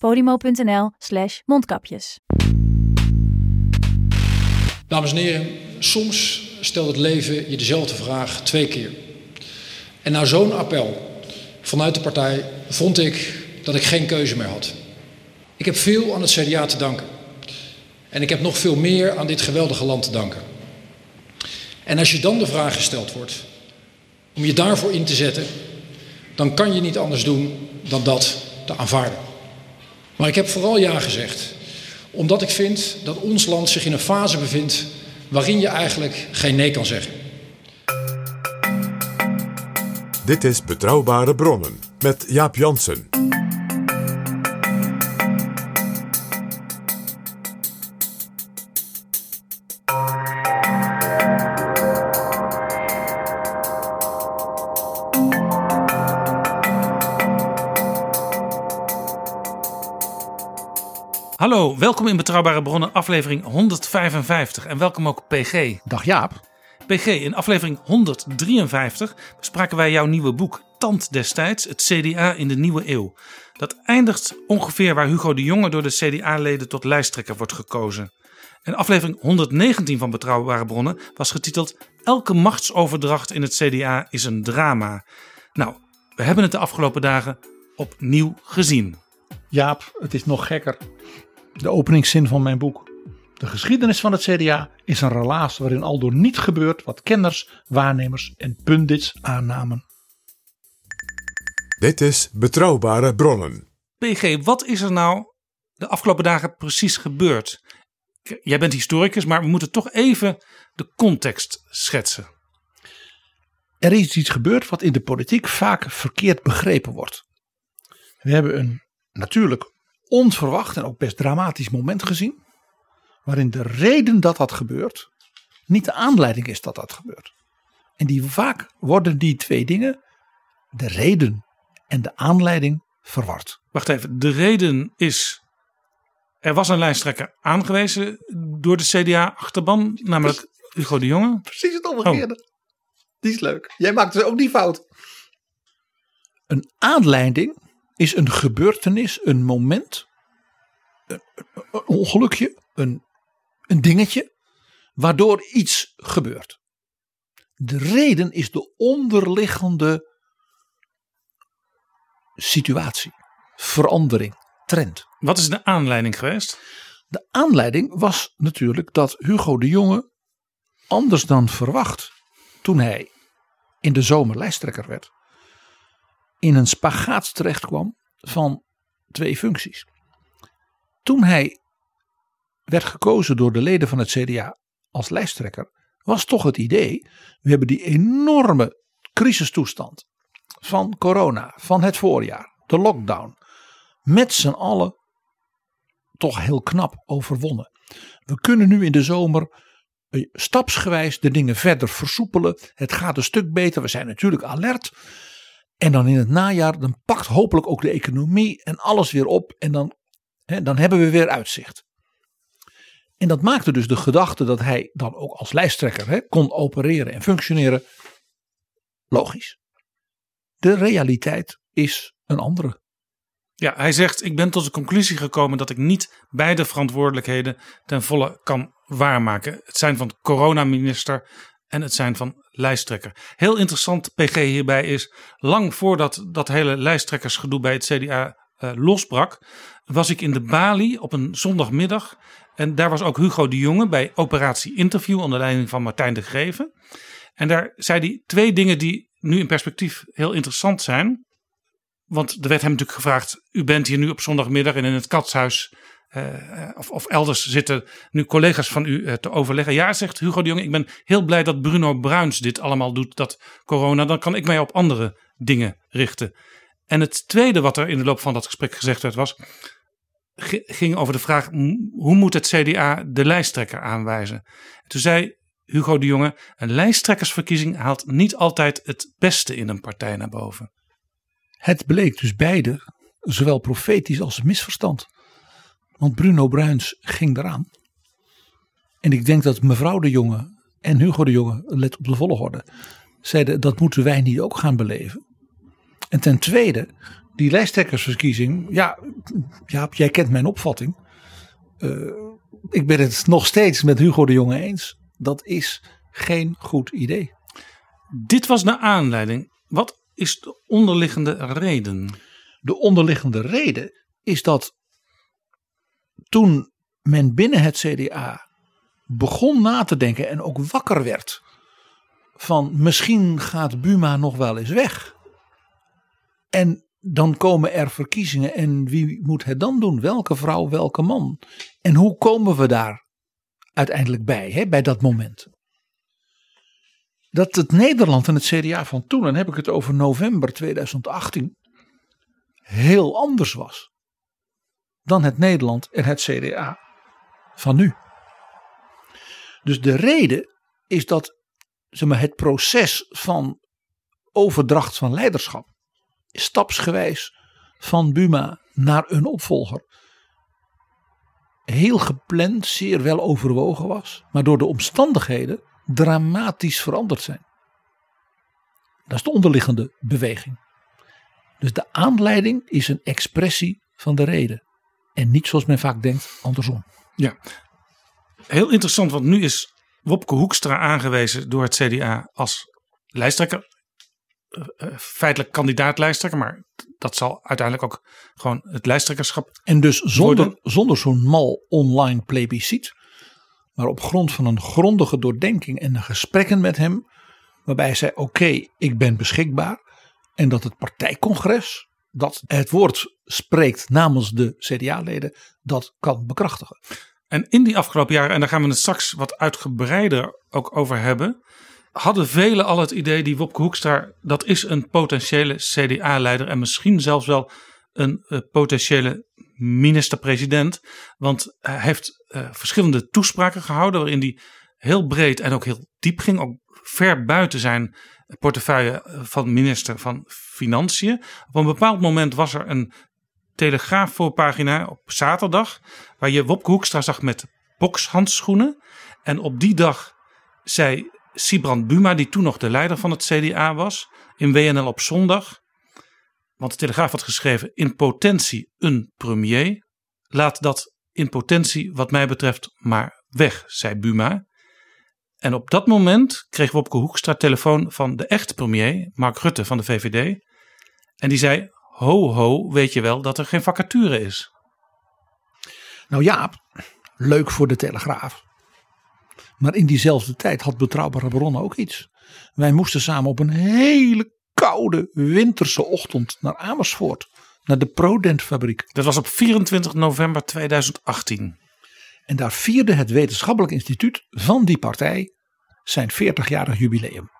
podimo.nl slash mondkapjes. Dames en heren, soms stelt het leven je dezelfde vraag twee keer. En na zo'n appel vanuit de partij vond ik dat ik geen keuze meer had. Ik heb veel aan het CDA te danken. En ik heb nog veel meer aan dit geweldige land te danken. En als je dan de vraag gesteld wordt om je daarvoor in te zetten, dan kan je niet anders doen dan dat te aanvaarden. Maar ik heb vooral ja gezegd, omdat ik vind dat ons land zich in een fase bevindt waarin je eigenlijk geen nee kan zeggen. Dit is Betrouwbare Bronnen met Jaap Jansen. Welkom in Betrouwbare Bronnen, aflevering 155. En welkom ook PG. Dag Jaap. PG, in aflevering 153 bespraken wij jouw nieuwe boek Tand destijds, het CDA in de nieuwe eeuw. Dat eindigt ongeveer waar Hugo de Jonge door de CDA-leden tot lijsttrekker wordt gekozen. En aflevering 119 van Betrouwbare Bronnen was getiteld Elke machtsoverdracht in het CDA is een drama. Nou, we hebben het de afgelopen dagen opnieuw gezien. Jaap, het is nog gekker. De openingszin van mijn boek. De geschiedenis van het CDA is een relaas waarin aldoor niet gebeurt wat kenners, waarnemers en pundits aannamen. Dit is Betrouwbare Bronnen. PG, wat is er nou de afgelopen dagen precies gebeurd? Jij bent historicus, maar we moeten toch even de context schetsen. Er is iets gebeurd wat in de politiek vaak verkeerd begrepen wordt. We hebben een natuurlijk onverwacht en ook best dramatisch moment gezien. Waarin de reden dat dat gebeurt niet de aanleiding is dat dat gebeurt. En die vaak worden die twee dingen, de reden en de aanleiding, verward. Wacht even, de reden is. Er was een lijsttrekker aangewezen door de CDA-achterban, namelijk Hugo de Jonge. Precies het omgekeerde. Die is leuk. Jij maakt dus ook die fout. Een aanleiding is een gebeurtenis, een moment, een, een ongelukje, een, een dingetje, waardoor iets gebeurt. De reden is de onderliggende situatie, verandering, trend. Wat is de aanleiding geweest? De aanleiding was natuurlijk dat Hugo de Jonge anders dan verwacht toen hij in de zomer lijsttrekker werd, in een spagaat terecht kwam van twee functies. Toen hij werd gekozen door de leden van het CDA als lijsttrekker, was toch het idee: we hebben die enorme crisistoestand van corona, van het voorjaar, de lockdown, met z'n allen toch heel knap overwonnen. We kunnen nu in de zomer eh, stapsgewijs de dingen verder versoepelen. Het gaat een stuk beter. We zijn natuurlijk alert. En dan in het najaar, dan pakt hopelijk ook de economie en alles weer op. En dan, hè, dan hebben we weer uitzicht. En dat maakte dus de gedachte dat hij dan ook als lijsttrekker hè, kon opereren en functioneren logisch. De realiteit is een andere. Ja, hij zegt: Ik ben tot de conclusie gekomen dat ik niet beide verantwoordelijkheden ten volle kan waarmaken. Het zijn van coronaminister en het zijn van lijsttrekker. Heel interessant, PG hierbij is, lang voordat dat hele lijsttrekkersgedoe bij het CDA eh, losbrak, was ik in de Bali op een zondagmiddag. En daar was ook Hugo de Jonge bij Operatie Interview onder leiding van Martijn de Greven. En daar zei hij twee dingen die nu in perspectief heel interessant zijn. Want er werd hem natuurlijk gevraagd: U bent hier nu op zondagmiddag en in het katshuis. Eh, of, of elders zitten nu collega's van u eh, te overleggen. Ja, zegt Hugo de Jonge, ik ben heel blij dat Bruno Bruins dit allemaal doet, dat corona. Dan kan ik mij op andere dingen richten. En het tweede wat er in de loop van dat gesprek gezegd werd was, ging over de vraag hoe moet het CDA de lijsttrekker aanwijzen. Toen zei Hugo de Jonge, een lijsttrekkersverkiezing haalt niet altijd het beste in een partij naar boven. Het bleek dus beide, zowel profetisch als misverstand. Want Bruno Bruins ging eraan. En ik denk dat mevrouw de Jonge en Hugo de Jonge, let op de volgorde, zeiden dat moeten wij niet ook gaan beleven. En ten tweede, die lijsttrekkersverkiezing, ja, Jaap, jij kent mijn opvatting. Eh, ik ben het nog steeds met Hugo de Jonge eens. Dat is geen goed idee. Dit was de aanleiding. Wat is de onderliggende reden? De onderliggende reden is dat toen men binnen het CDA begon na te denken en ook wakker werd van misschien gaat Buma nog wel eens weg. En dan komen er verkiezingen en wie moet het dan doen? Welke vrouw, welke man? En hoe komen we daar uiteindelijk bij, hè, bij dat moment? Dat het Nederland en het CDA van toen, en heb ik het over november 2018, heel anders was dan het Nederland en het CDA van nu. Dus de reden is dat zeg maar, het proces van overdracht van leiderschap stapsgewijs van Buma naar een opvolger heel gepland, zeer wel overwogen was, maar door de omstandigheden dramatisch veranderd zijn. Dat is de onderliggende beweging. Dus de aanleiding is een expressie van de reden. En niet zoals men vaak denkt, andersom. Ja, heel interessant, want nu is Wopke Hoekstra aangewezen door het CDA als lijsttrekker. Eh, eh, feitelijk kandidaat-lijsttrekker, maar dat zal uiteindelijk ook gewoon het lijsttrekkerschap. En dus zonder, Worden- zonder zo'n mal online plebiscit, maar op grond van een grondige doordenking en de gesprekken met hem, waarbij hij zei: Oké, ik ben beschikbaar. En dat het partijcongres, dat het woord spreekt namens de CDA-leden, dat kan bekrachtigen. En in die afgelopen jaren, en daar gaan we het straks wat uitgebreider ook over hebben, hadden velen al het idee die Wopke Hoekstra, dat is een potentiële CDA-leider en misschien zelfs wel een eh, potentiële minister-president. Want hij heeft eh, verschillende toespraken gehouden waarin hij heel breed en ook heel diep ging, ook ver buiten zijn portefeuille van minister van Financiën. Op een bepaald moment was er een Telegraaf voorpagina op zaterdag, waar je Wopke Hoekstra zag met bokshandschoenen. En op die dag zei Sibrand Buma, die toen nog de leider van het CDA was, in WNL op zondag. Want de Telegraaf had geschreven: in potentie een premier. Laat dat in potentie, wat mij betreft, maar weg, zei Buma. En op dat moment kreeg Wopke Hoekstra telefoon van de echte premier, Mark Rutte van de VVD. En die zei: Ho, ho, weet je wel dat er geen vacature is? Nou Jaap, leuk voor de Telegraaf. Maar in diezelfde tijd had betrouwbare bronnen ook iets. Wij moesten samen op een hele koude winterse ochtend naar Amersfoort. Naar de Prodent fabriek. Dat was op 24 november 2018. En daar vierde het wetenschappelijk instituut van die partij zijn 40-jarig jubileum.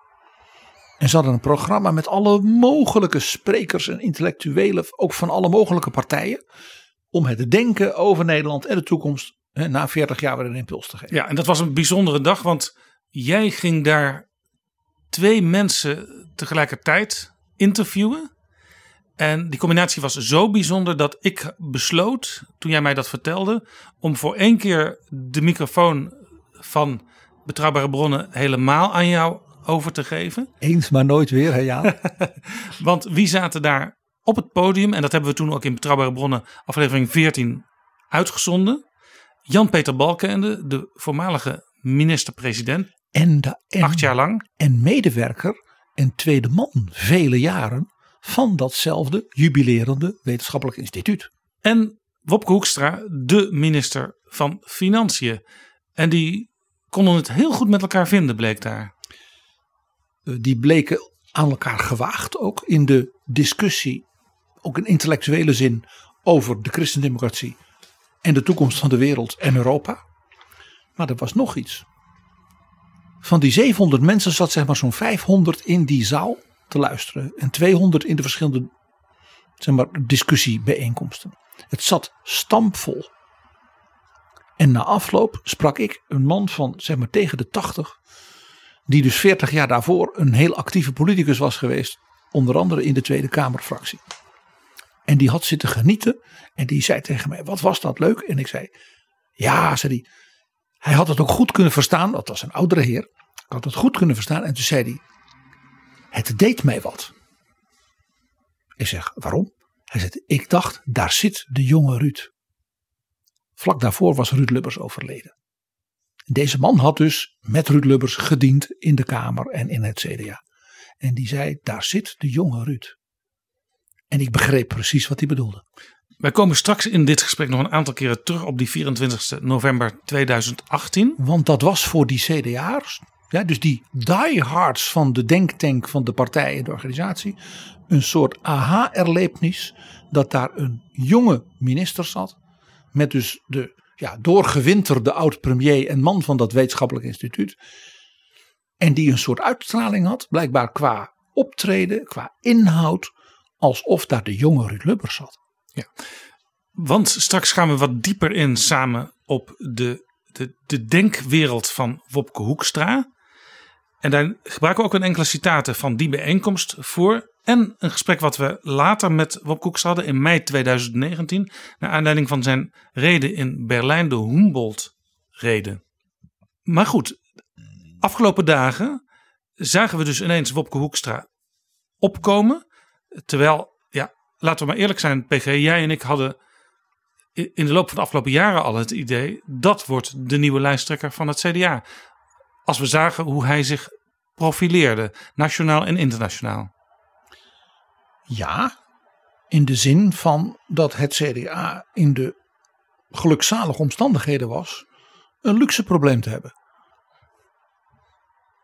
En ze hadden een programma met alle mogelijke sprekers en intellectuelen, ook van alle mogelijke partijen. Om het denken over Nederland en de toekomst na 40 jaar weer een impuls te geven. Ja, en dat was een bijzondere dag, want jij ging daar twee mensen tegelijkertijd interviewen. En die combinatie was zo bijzonder dat ik besloot, toen jij mij dat vertelde, om voor één keer de microfoon van betrouwbare bronnen helemaal aan jou over te geven. Eens maar nooit weer, hè Jaan? Want wie zaten daar op het podium? En dat hebben we toen ook in Betrouwbare Bronnen aflevering 14 uitgezonden. Jan-Peter Balkenende, de voormalige minister-president, En, de, en, acht jaar lang. en medewerker en tweede man vele jaren van datzelfde jubilerende wetenschappelijk instituut. En Wopke Hoekstra, de minister van Financiën. En die konden het heel goed met elkaar vinden, bleek daar. Eh, die bleken aan elkaar gewaagd ook in de discussie, ook in intellectuele zin, over de christendemocratie en de toekomst van de wereld en Europa. Maar er was nog iets. Van die 700 mensen zat zeg maar zo'n 500 in die zaal te luisteren en 200 in de verschillende zeg maar, discussiebijeenkomsten. Het zat stampvol. En na afloop sprak ik een man van zeg maar tegen de 80, die dus 40 jaar daarvoor een heel actieve politicus was geweest, onder andere in de Tweede Kamerfractie. En die had zitten genieten en die zei tegen mij: Wat was dat leuk? En ik zei: Ja, zei hij. Hij had het ook goed kunnen verstaan, dat was een oudere heer. Ik had het goed kunnen verstaan. En toen zei hij: Het deed mij wat. Ik zeg: Waarom? Hij zegt: Ik dacht, daar zit de jonge Ruud. Vlak daarvoor was Ruud Lubbers overleden. Deze man had dus met Ruud Lubbers gediend in de Kamer en in het CDA. En die zei: Daar zit de jonge Ruud. En ik begreep precies wat hij bedoelde. Wij komen straks in dit gesprek nog een aantal keren terug op die 24 november 2018. Want dat was voor die CDA'ers, ja, dus die diehards van de denktank van de partij en de organisatie, een soort aha-erlevenis dat daar een jonge minister zat. Met dus de ja, doorgewinterde oud-premier en man van dat wetenschappelijk instituut. En die een soort uitstraling had, blijkbaar qua optreden, qua inhoud, alsof daar de jonge Ruud Lubbers zat. Ja. Want straks gaan we wat dieper in samen op de, de, de denkwereld van Wopke Hoekstra. En daar gebruiken we ook een enkele citaten van die bijeenkomst voor. En een gesprek wat we later met Wopke Hoekstra hadden in mei 2019. Naar aanleiding van zijn reden in Berlijn, de Humboldt-reden. Maar goed, afgelopen dagen zagen we dus ineens Wopke Hoekstra opkomen. Terwijl, ja, laten we maar eerlijk zijn, PG, jij en ik hadden in de loop van de afgelopen jaren al het idee dat wordt de nieuwe lijsttrekker van het CDA. Als we zagen hoe hij zich profileerde, nationaal en internationaal. Ja, in de zin van dat het CDA in de gelukzalige omstandigheden was een luxe probleem te hebben.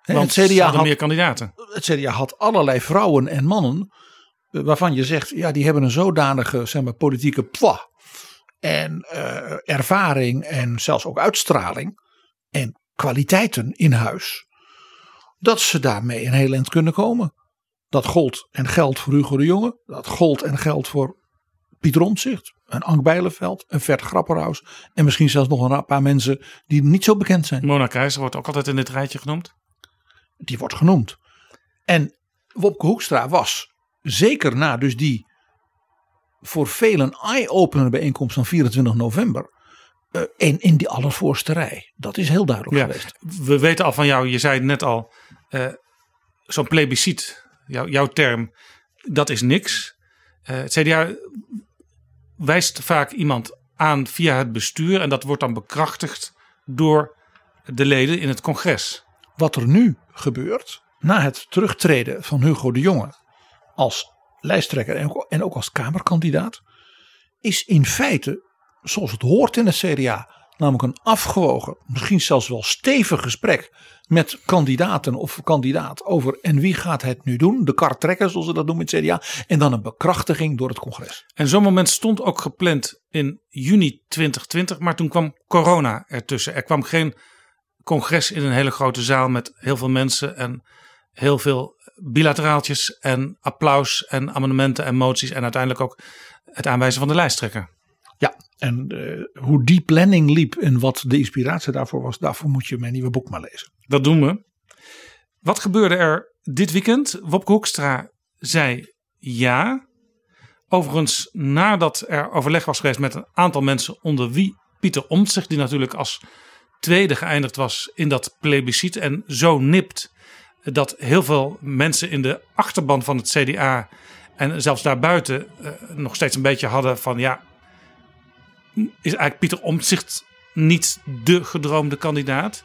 Want het CDA had meer kandidaten. Het CDA had allerlei vrouwen en mannen eh, waarvan je zegt, ja, die hebben een zodanige zeg maar, politieke pwa en uh, ervaring en zelfs ook uitstraling en kwaliteiten in huis, dat ze daarmee een heel eind kunnen komen. Dat gold en geldt voor Hugo de Jonge, dat gold en geldt voor Pieter Omtzigt, een Ank Bijleveld, een Vert Grapperhaus en misschien zelfs nog een paar mensen die niet zo bekend zijn. Mona Keizer wordt ook altijd in dit rijtje genoemd. Die wordt genoemd. En Wopke Hoekstra was zeker na dus die voor velen eye-opener bijeenkomst van 24 november. En in die allervoorste rij. Dat is heel duidelijk geweest. We weten al van jou, je zei het net al. Uh, Zo'n plebiscit, jou, jouw term, dat is niks. Uh, het CDA wijst vaak iemand aan via het bestuur. En dat wordt dan bekrachtigd door de leden in het congres. Wat er nu gebeurt, na het terugtreden van Hugo de Jonge als lijsttrekker en ook als Kamerkandidaat, is in feite, zoals het hoort in het CDA, namelijk een afgewogen, misschien zelfs wel stevig gesprek met kandidaten of kandidaat over en wie gaat het nu doen, de kar trekken zoals ze dat noemen in het CDA, en dan een bekrachtiging door het congres. En zo'n moment stond ook gepland in juni 2020, maar toen kwam corona ertussen. Er kwam geen congres in een hele grote zaal met heel veel mensen en heel veel bilateraaltjes en applaus en amendementen en moties en uiteindelijk ook het aanwijzen van de lijsttrekker. En uh, hoe die planning liep en wat de inspiratie daarvoor was, daarvoor moet je mijn nieuwe boek maar lezen. Dat doen we. Wat gebeurde er dit weekend? Wopke Hoekstra zei ja. Overigens, nadat er overleg was geweest met een aantal mensen, onder wie Pieter Omtzigt, die natuurlijk als tweede geëindigd was in dat plebiscit en zo nipt dat heel veel mensen in de achterban van het CDA en zelfs daarbuiten uh, nog steeds een beetje hadden van ja, is eigenlijk Pieter Omtzigt niet de gedroomde kandidaat?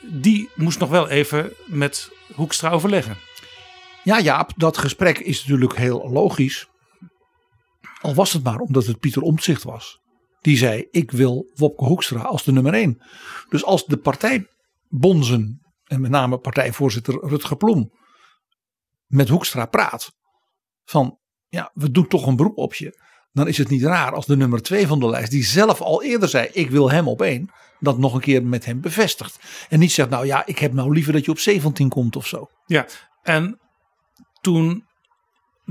Die moest nog wel even met Hoekstra overleggen. Ja, Jaap, dat gesprek is natuurlijk heel logisch. Al was het maar omdat het Pieter Omtzigt was. Die zei: Ik wil Wopke Hoekstra als de nummer één. Dus als de partijbonzen, en met name partijvoorzitter Rutger Plom, met Hoekstra praat. van ja, we doen toch een beroep op je. Dan is het niet raar als de nummer twee van de lijst, die zelf al eerder zei: Ik wil hem op één, dat nog een keer met hem bevestigt. En niet zegt: Nou ja, ik heb nou liever dat je op 17 komt of zo. Ja, en toen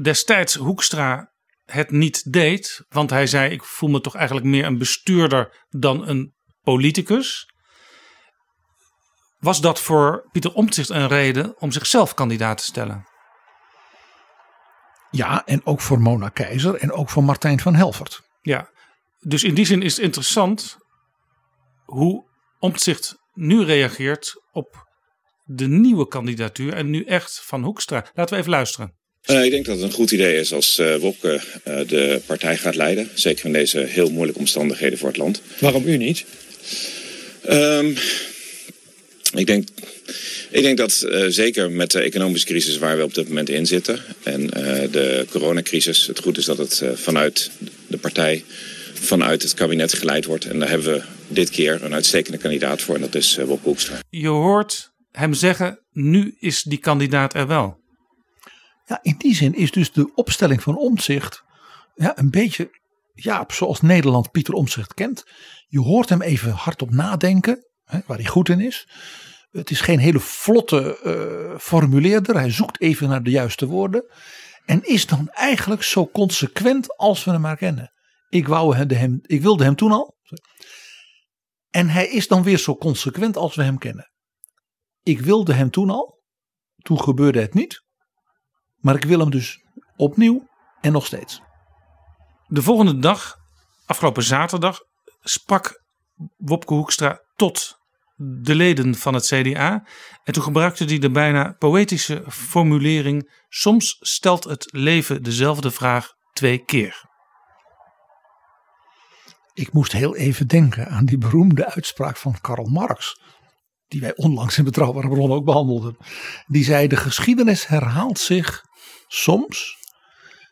destijds Hoekstra het niet deed, want hij zei: Ik voel me toch eigenlijk meer een bestuurder dan een politicus. Was dat voor Pieter Omtzigt een reden om zichzelf kandidaat te stellen? Ja, en ook voor Mona Keizer en ook voor Martijn van Helvert. Ja, dus in die zin is het interessant hoe Omtzigt nu reageert op de nieuwe kandidatuur en nu echt van Hoekstra. Laten we even luisteren. Uh, ik denk dat het een goed idee is als uh, Wopke uh, de partij gaat leiden. Zeker in deze heel moeilijke omstandigheden voor het land. Waarom u niet? Um, ik denk, ik denk dat uh, zeker met de economische crisis waar we op dit moment in zitten en uh, de coronacrisis, het goed is dat het uh, vanuit de partij, vanuit het kabinet geleid wordt. En daar hebben we dit keer een uitstekende kandidaat voor en dat is Wopke Hoekstra. Je hoort hem zeggen, nu is die kandidaat er wel. Ja, in die zin is dus de opstelling van Omtzigt ja, een beetje ja, zoals Nederland Pieter Omtzigt kent. Je hoort hem even hardop nadenken waar hij goed in is. Het is geen hele vlotte uh, formuleerder. Hij zoekt even naar de juiste woorden. En is dan eigenlijk zo consequent als we hem maar kennen. Ik, wou hem, ik wilde hem toen al. En hij is dan weer zo consequent als we hem kennen. Ik wilde hem toen al. Toen gebeurde het niet. Maar ik wil hem dus opnieuw en nog steeds. De volgende dag, afgelopen zaterdag, sprak Wopke Hoekstra tot de leden van het CDA. En toen gebruikte hij de bijna poëtische formulering: Soms stelt het leven dezelfde vraag twee keer. Ik moest heel even denken aan die beroemde uitspraak van Karl Marx. Die wij onlangs in Betrouwbare Bronnen ook behandelden. Die zei: De geschiedenis herhaalt zich soms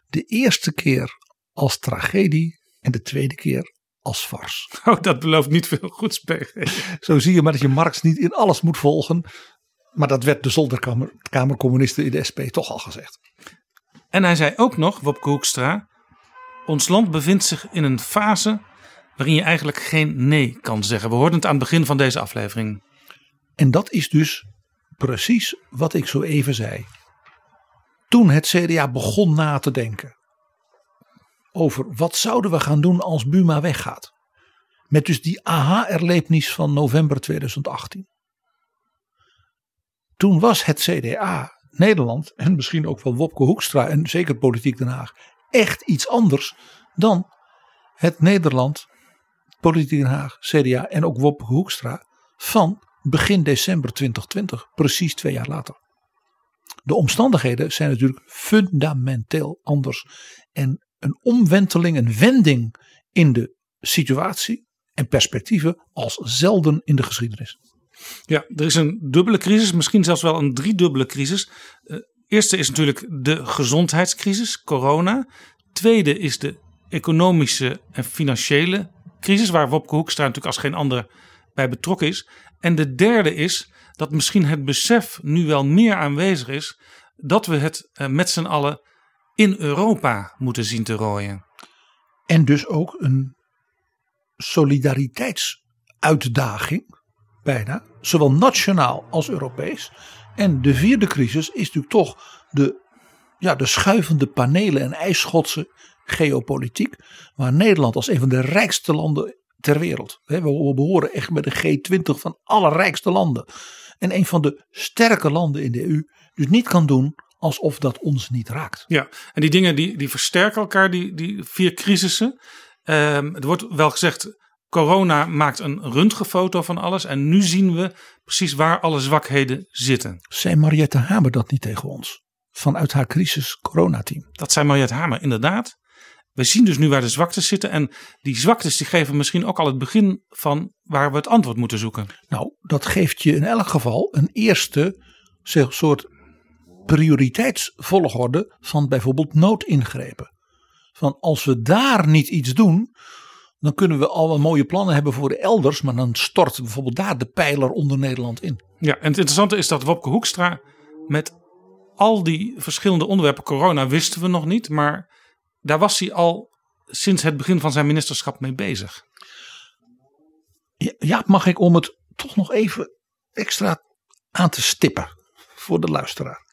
de eerste keer als tragedie en de tweede keer als vars. Oh, dat belooft niet veel goeds, PG. Zo zie je maar dat je Marx niet in alles moet volgen. Maar dat werd de zolderkamercommunisten in de SP toch al gezegd. En hij zei ook nog, Wopke Hoekstra... Ons land bevindt zich in een fase waarin je eigenlijk geen nee kan zeggen. We hoorden het aan het begin van deze aflevering. En dat is dus precies wat ik zo even zei. Toen het CDA begon na te denken over wat zouden we gaan doen als Buma weggaat. Met dus die aha-erlevenis van november 2018. Toen was het CDA, Nederland en misschien ook wel Wopke Hoekstra en zeker Politiek Den Haag echt iets anders dan het Nederland, Politiek Den Haag, CDA en ook Wopke Hoekstra van begin december 2020, precies twee jaar later. De omstandigheden zijn natuurlijk fundamenteel anders en een omwenteling, een wending in de situatie en perspectieven als zelden in de geschiedenis. Ja, er is een dubbele crisis, misschien zelfs wel een driedubbele crisis. Uh, eerste is natuurlijk de gezondheidscrisis, corona. Tweede is de economische en financiële crisis, waar Wopke Hoekstra natuurlijk als geen ander bij betrokken is. En de derde is dat misschien het besef nu wel meer aanwezig is dat we het uh, met z'n allen in Europa moeten zien te rooien. En dus ook een solidariteitsuitdaging, bijna, zowel nationaal als Europees. En de vierde crisis is natuurlijk toch de, ja, de schuivende panelen en ijsschotse geopolitiek, waar Nederland als een van de rijkste landen ter wereld, we behoren echt met de G20 van alle rijkste landen, en een van de sterke landen in de EU, dus niet kan doen alsof dat ons niet raakt. Ja, en die dingen die, die versterken elkaar, die, die vier crisissen. Um, er wordt wel gezegd, corona maakt een röntgenfoto van alles. En nu zien we precies waar alle zwakheden zitten. Zei Mariette Hamer dat niet tegen ons? Vanuit haar crisis coronateam. Dat zei Mariette Hamer, inderdaad. We zien dus nu waar de zwaktes zitten. En die zwaktes die geven misschien ook al het begin van waar we het antwoord moeten zoeken. Nou, dat geeft je in elk geval een eerste soort prioriteitsvolgorde van bijvoorbeeld noodingrepen. Van als we daar niet iets doen, dan kunnen we al mooie plannen hebben voor de elders, maar dan stort bijvoorbeeld daar de pijler onder Nederland in. Ja, en het interessante is dat Wopke Hoekstra met al die verschillende onderwerpen, corona wisten we nog niet, maar daar was hij al sinds het begin van zijn ministerschap mee bezig. Ja, mag ik om het toch nog even extra aan te stippen voor de luisteraar.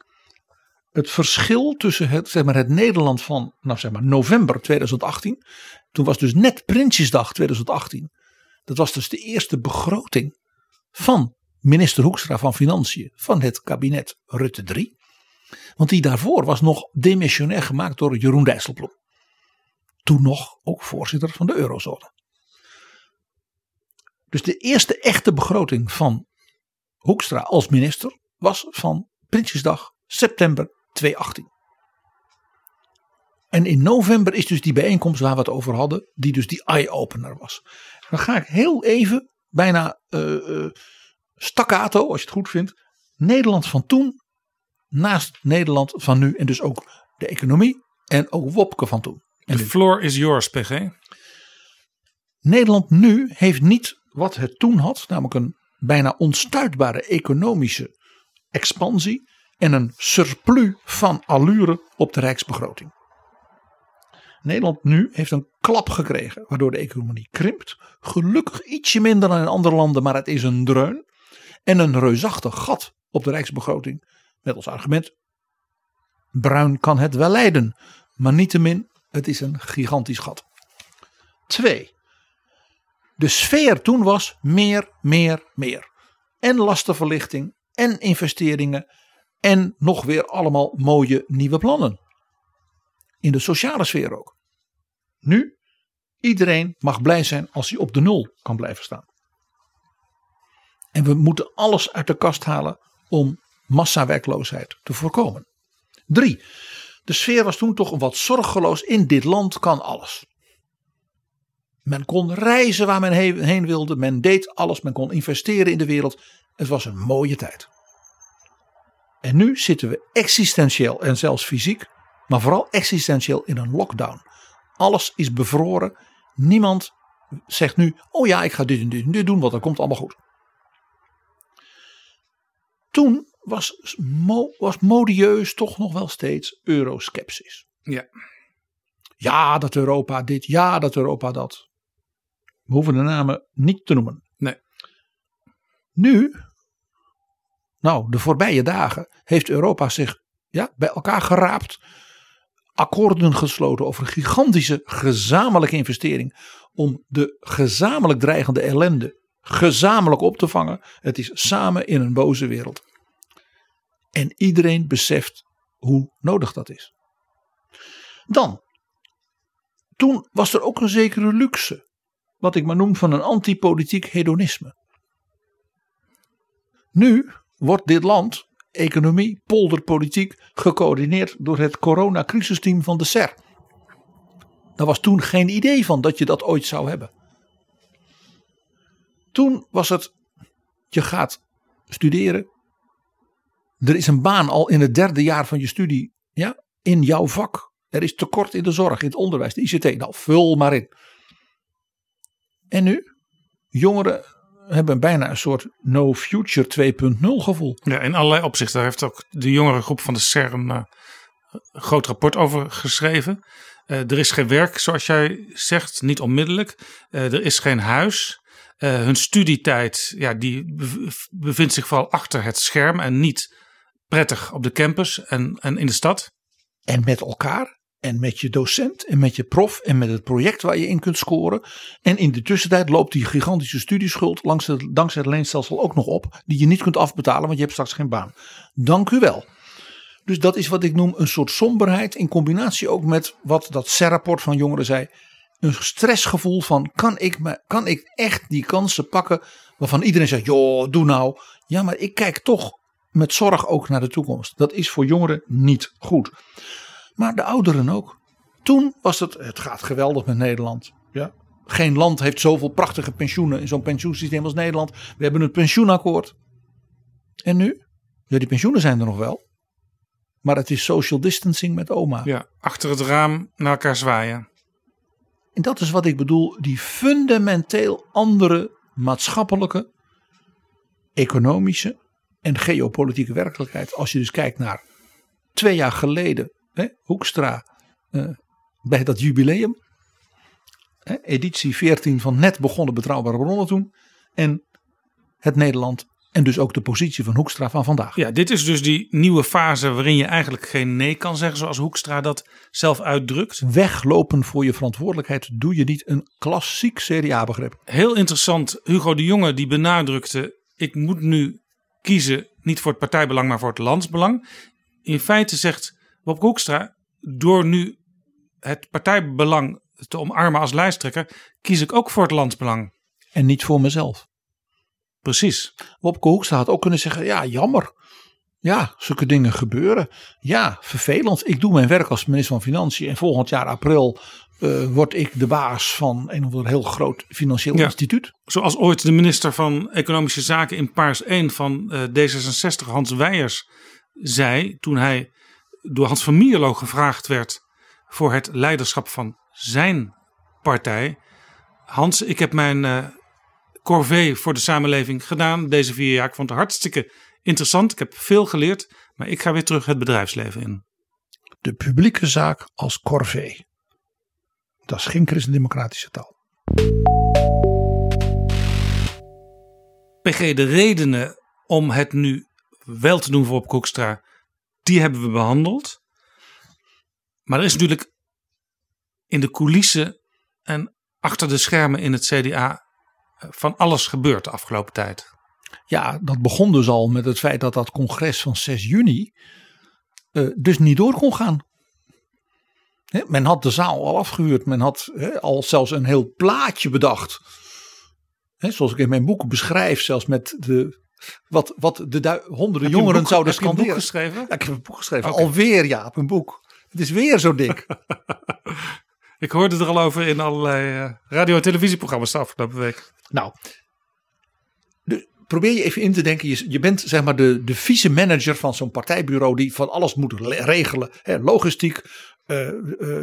Het verschil tussen het, zeg maar, het Nederland van nou zeg maar, november 2018. Toen was dus net Prinsjesdag 2018. Dat was dus de eerste begroting van minister Hoekstra van Financiën van het kabinet Rutte 3. Want die daarvoor was nog demissionair gemaakt door Jeroen Dijsselbloem. Toen nog ook voorzitter van de eurozone. Dus de eerste echte begroting van Hoekstra als minister was van Prinsjesdag september 2018. En in november is dus die bijeenkomst waar we het over hadden, die dus die eye-opener was. Dan ga ik heel even, bijna uh, staccato, als je het goed vindt, Nederland van toen naast Nederland van nu en dus ook de economie en ook Wopke van toen. De floor is yours, PG. Nederland nu heeft niet wat het toen had, namelijk een bijna onstuitbare economische expansie en een surplus van allure op de rijksbegroting. Nederland nu heeft een klap gekregen, waardoor de economie krimpt. Gelukkig ietsje minder dan in andere landen, maar het is een dreun. En een reusachtig gat op de rijksbegroting. Met als argument: Bruin kan het wel leiden, maar niettemin, het is een gigantisch gat. Twee. De sfeer toen was meer, meer, meer. En lastenverlichting en investeringen en nog weer allemaal mooie nieuwe plannen. In de sociale sfeer ook. Nu, iedereen mag blij zijn als hij op de nul kan blijven staan. En we moeten alles uit de kast halen om massawerkloosheid te voorkomen. Drie, de sfeer was toen toch wat zorgeloos. In dit land kan alles. Men kon reizen waar men heen wilde. Men deed alles. Men kon investeren in de wereld. Het was een mooie tijd. En nu zitten we existentieel en zelfs fysiek, maar vooral existentieel in een lockdown. Alles is bevroren. Niemand zegt nu: Oh ja, ik ga dit en dit en dit doen, want dat komt allemaal goed. Toen was, was modieus toch nog wel steeds euroskepsis. Ja. Ja, dat Europa dit, ja, dat Europa dat. We hoeven de namen niet te noemen. Nee. Nu nou, de voorbije dagen heeft Europa zich ja, bij elkaar geraapt. Akkoorden gesloten over een gigantische gezamenlijke investering. Om de gezamenlijk dreigende ellende gezamenlijk op te vangen. Het is samen in een boze wereld. En iedereen beseft hoe nodig dat is. Dan, toen was er ook een zekere luxe. Wat ik maar noem van een antipolitiek hedonisme. Nu wordt dit land, economie, polderpolitiek, gecoördineerd door het coronacrisisteam van de SER. Daar was toen geen idee van dat je dat ooit zou hebben. Toen was het, je gaat studeren. Er is een baan al in het derde jaar van je studie ja, in jouw vak. Er is tekort in de zorg, in het onderwijs, de ICT. Nou, vul maar in. En nu? Jongeren hebben bijna een soort no future 2.0 gevoel. Ja, in allerlei opzichten. Daar heeft ook de jongere groep van de CERN uh, een groot rapport over geschreven. Uh, er is geen werk, zoals jij zegt, niet onmiddellijk. Uh, er is geen huis. hun studietijd, ja, die bevindt zich vooral achter het scherm en niet prettig op de campus en, en in de stad. En met elkaar en met je docent en met je prof en met het project waar je in kunt scoren. En in de tussentijd loopt die gigantische studieschuld langs het, dankzij het leenstelsel ook nog op. Die je niet kunt afbetalen, want je hebt straks geen baan. Dank u wel. Dus dat is wat ik noem een soort somberheid in combinatie ook met wat dat CER-rapport van jongeren zei. Een stressgevoel van kan ik, me, kan ik echt die kansen pakken waarvan iedereen zegt joh doe nou. Ja maar ik kijk toch met zorg ook naar de toekomst. Dat is voor jongeren niet goed maar de ouderen ook. Toen was het, het gaat geweldig met Nederland. Ja. Geen land heeft zoveel prachtige pensioenen in zo'n pensioensysteem als Nederland. We hebben een pensioenakkoord. En nu? Ja, die pensioenen zijn er nog wel. Maar het is social distancing met oma. Ja, achter het raam naar elkaar zwaaien. En dat is wat ik bedoel, die fundamenteel andere maatschappelijke, economische en geopolitieke werkelijkheid. Als je dus kijkt naar twee jaar geleden, hè, Hoekstra eh, bij dat jubileum. Hè, editie 14 van net begonnen betrouwbare bronnen toen. En het Nederland en dus ook de positie van Hoekstra van vandaag. Ja, dit is dus die nieuwe fase waarin je eigenlijk geen nee kan zeggen, zoals Hoekstra dat zelf uitdrukt. Weglopen voor je verantwoordelijkheid doe je niet een klassiek CDA-begrip. Heel interessant, Hugo de Jonge die benadrukte: ik moet nu kiezen niet voor het partijbelang, maar voor het landsbelang. In feite zegt Bob Hoekstra, door nu het partijbelang te omarmen als lijsttrekker, kies ik ook voor het landsbelang. En niet voor mezelf. Precies. Wopke Hoekstra had ook kunnen zeggen, ja jammer. Ja, zulke dingen gebeuren. Ja, vervelend. Ik doe mijn werk als minister van Financiën. En volgend jaar april uh, word ik de baas van een of ander heel groot financieel Ja. instituut. Zoals ooit de minister van Economische Zaken in Paars 1 van eh, D66, Hans Weijers, zei toen hij door Hans van Mierlo gevraagd werd voor het leiderschap van zijn partij. Hans, ik heb mijn eh corvée voor de samenleving gedaan deze vier jaar. Ik vond het hartstikke interessant. Ik heb veel geleerd, maar ik ga weer terug het bedrijfsleven in. De publieke zaak als corvée. Dat is geen christendemocratische taal. PG, de redenen om het nu wel te doen voor op Koekstra, die hebben we behandeld. Maar er is natuurlijk in de coulissen en achter de schermen in het CDA van alles gebeurd de afgelopen tijd. Ja, dat begon dus al met het feit dat dat congres van 6 juni eh, dus niet door kon gaan. Men had de zaal al afgehuurd. Men had al zelfs een heel plaatje bedacht. Zoals ik in mijn boek beschrijf, zelfs met de, wat, wat de honderden Heb jongeren boek- zouden heb je een boek scanderen. geschreven? Ja, ik heb een boek geschreven. Alweer ja, op een boek. Het is weer zo dik. Ik hoorde er al over in allerlei eh, radio- en televisieprogramma's de afgelopen week. Nou, de, probeer je even in te denken. Je, je bent zeg maar de, de vice-manager van zo'n partijbureau die van alles moet le- regelen. Hè, logistiek, eh, eh,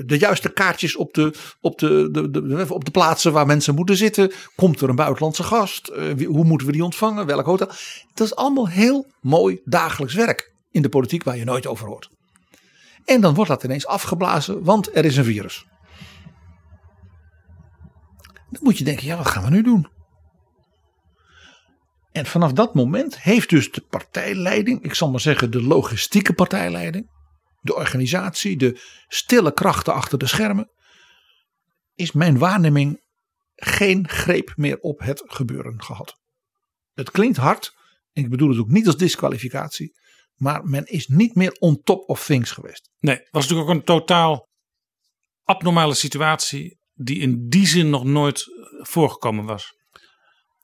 de juiste kaartjes op de, op, de, de, op de plaatsen waar mensen moeten zitten. Komt er een buitenlandse gast? Eh, hoe moeten we die ontvangen? Welk hotel? Dat is allemaal heel mooi dagelijks werk in de politiek waar je nooit over hoort. En dan wordt dat ineens afgeblazen, want er is een virus. Dan moet je denken, ja, wat gaan we nu doen? En vanaf dat moment heeft dus de partijleiding, ik zal maar zeggen de logistieke partijleiding, de organisatie, de stille krachten achter de schermen, is mijn waarneming geen greep meer op het gebeuren gehad. Het klinkt hard, en ik bedoel het ook niet als disqualificatie, maar men is niet meer on top of things geweest. Nee, het was natuurlijk ook een totaal abnormale situatie die in die zin nog nooit voorgekomen was.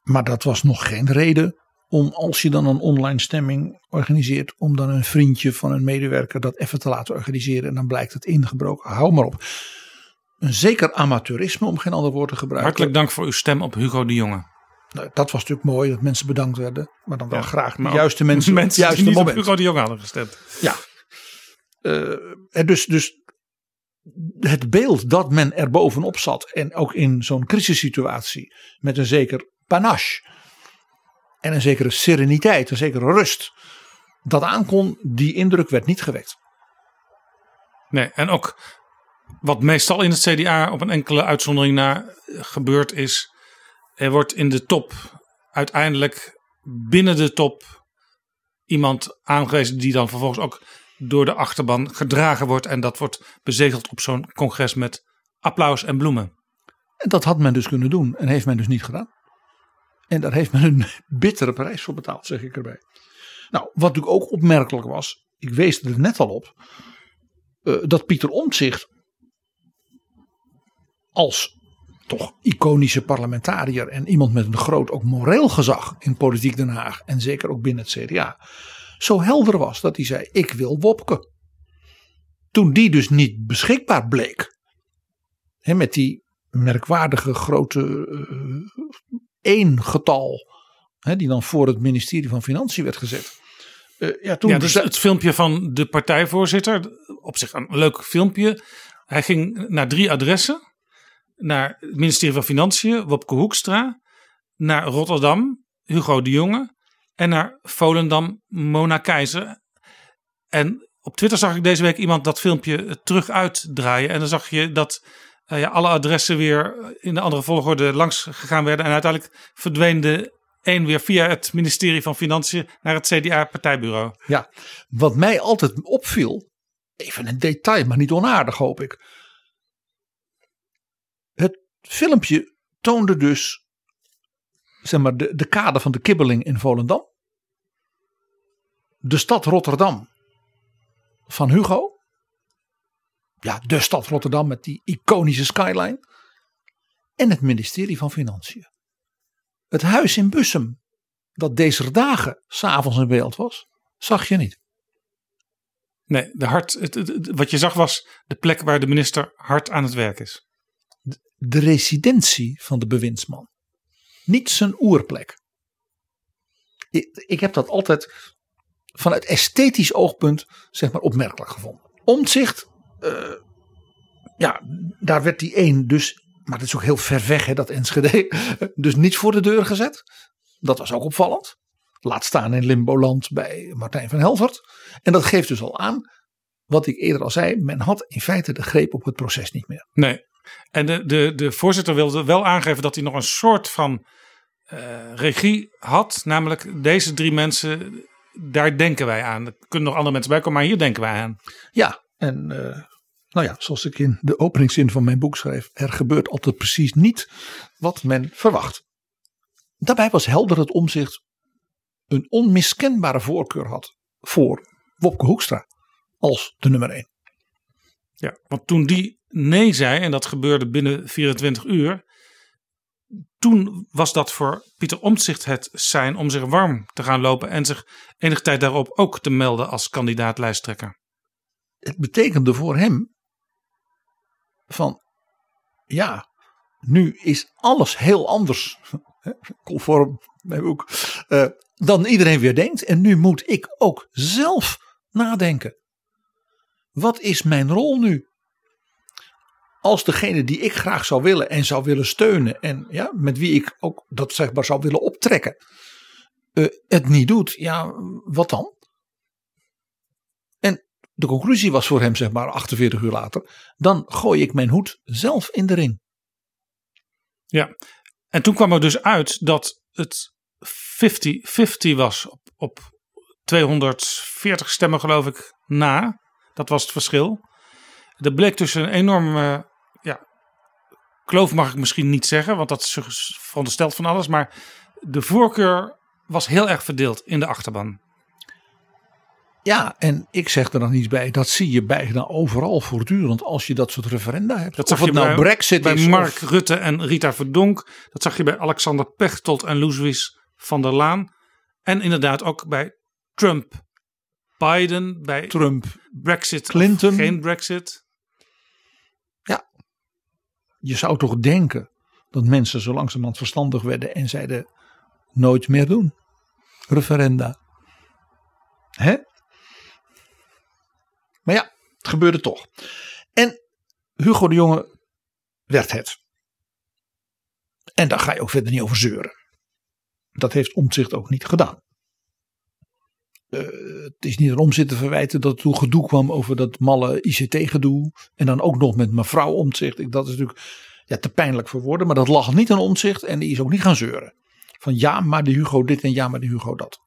Maar dat was nog geen reden om, als je dan een online stemming organiseert, om dan een vriendje van een medewerker dat even te laten organiseren. En dan blijkt het ingebroken. Hou maar op. Een zeker amateurisme, om geen ander woord te gebruiken. Hartelijk dank voor uw stem op Hugo de Jonge. Nou, dat was natuurlijk mooi dat mensen bedankt werden. Maar dan wel Ja, graag de juiste mensen, juiste die niet op. Hugo de Jonge hadden gestemd. Ja. En dus, dus het beeld dat men er bovenop zat. En ook in zo'n crisissituatie. Met een zeker panache. En een zekere sereniteit. Een zekere rust. Dat aankon, die indruk werd niet gewekt. Nee, en ook wat meestal in het CDA op een enkele uitzondering na gebeurd is. Er wordt in de top uiteindelijk binnen de top iemand aangewezen die dan vervolgens ook door de achterban gedragen wordt. En dat wordt bezegeld op zo'n congres met applaus en bloemen. En dat had men dus kunnen doen. En heeft men dus niet gedaan. En daar heeft men een bittere prijs voor betaald, zeg ik erbij. Nou, wat natuurlijk ook opmerkelijk was. Ik wees er net al op. eh, dat Pieter Omtzigt als toch iconische parlementariër en iemand met een groot ook moreel gezag in politiek Den Haag en zeker ook binnen het CDA zo helder was dat hij zei ik wil Wopke. Toen die dus niet beschikbaar bleek hè, met die merkwaardige grote eh, één getal hè, die dan voor het ministerie van Financiën werd gezet Uh, ja, toen ja, dus het filmpje van de partijvoorzitter, op zich een leuk filmpje. Hij ging naar drie adressen. Naar het ministerie van Financiën, Wopke Hoekstra. Naar Rotterdam, Hugo de Jonge. En naar Volendam, Mona Keizer. En op Twitter zag ik deze week iemand dat filmpje terug uitdraaien. En dan zag je dat uh, ja, alle adressen weer in de andere volgorde langs gegaan werden. En uiteindelijk verdween de een weer via het ministerie van Financiën naar het CDA-partijbureau. Ja, wat mij altijd opviel, even een detail, maar niet onaardig hoop ik. Het filmpje toonde dus zeg maar, de, de kade van de kibbeling in Volendam. De stad Rotterdam van Hugo. Ja, de stad Rotterdam met die iconische skyline. En het ministerie van Financiën. Het huis in Bussum, dat deze dagen s'avonds in beeld was, zag je niet. Nee, de hard, het, wat je zag was de plek waar de minister hard aan het werk is. De, de residentie van de bewindsman. Niet zijn oerplek. Ik, ik heb dat altijd vanuit esthetisch oogpunt zeg maar opmerkelijk gevonden. Omzicht, uh, ja, daar werd die één dus maar dat is ook heel ver weg, hè, dat Enschede. Dus niet voor de deur gezet. Dat was ook opvallend. Laat staan in Limboland bij Martijn van Helvert. En dat geeft dus al aan, wat ik eerder al zei, men had in feite de greep op het proces niet meer. Nee. En de, de, de voorzitter wilde wel aangeven dat hij nog een soort van uh, regie had. Namelijk deze drie mensen, daar denken wij aan. Er kunnen nog andere mensen bij komen, maar hier denken wij aan. Ja, en uh, nou ja, zoals ik in de openingszin van mijn boek schreef, er gebeurt altijd precies niet wat men verwacht. Daarbij was helder het omzicht een onmiskenbare voorkeur had voor Wopke Hoekstra als de nummer 1. Ja, want toen die nee zei, en dat gebeurde binnen 24 uur, toen was dat voor Pieter Omtzigt het zijn om zich warm te gaan lopen en zich enige tijd daarop ook te melden als kandidaat lijsttrekker. Het betekende voor hem van ja, nu is alles heel anders, conform mijn boek, uh, dan iedereen weer denkt. En nu moet ik ook zelf nadenken. Wat is mijn rol nu? Als degene die ik graag zou willen en zou willen steunen en ja, met wie ik ook dat zeg maar zou willen optrekken, uh, het niet doet, ja, wat dan? De conclusie was voor hem, zeg maar, 48 uur later. Dan gooi ik mijn hoed zelf in de ring. Ja, en toen kwam er dus uit dat het 50-50 was op, op 240 stemmen, geloof ik, na. Dat was het verschil. Er bleek dus een enorme ja, kloof, mag ik misschien niet zeggen, want dat is verondersteld van alles. Maar de voorkeur was heel erg verdeeld in de achterban. Ja, en ik zeg er nog niets bij. Dat zie je bijna overal voortdurend als je dat soort referenda hebt. Dat zag of het je nou bij, Brexit bij is. Mark Rutte en Rita Verdonk. Dat zag je bij Alexander Pechtold en Louis van der Laan. En inderdaad ook bij Trump. Biden, bij Trump, Brexit, Clinton. geen Brexit. Ja, je zou toch denken dat mensen zo langzamerhand verstandig werden en zeiden nooit meer doen. Referenda. Hè? Maar ja, het gebeurde toch. En Hugo de Jonge werd het. En daar ga je ook verder niet over zeuren. Dat heeft Omtzigt ook niet gedaan. Uh, het is niet een omzit te verwijten dat toen gedoe kwam over dat malle ICT-gedoe. En dan ook nog met mevrouw Omtzigt. Dat is natuurlijk ja, te pijnlijk voor woorden. Maar dat lag niet aan Omtzigt en die is ook niet gaan zeuren. Van ja, maar de Hugo dit en ja, maar de Hugo dat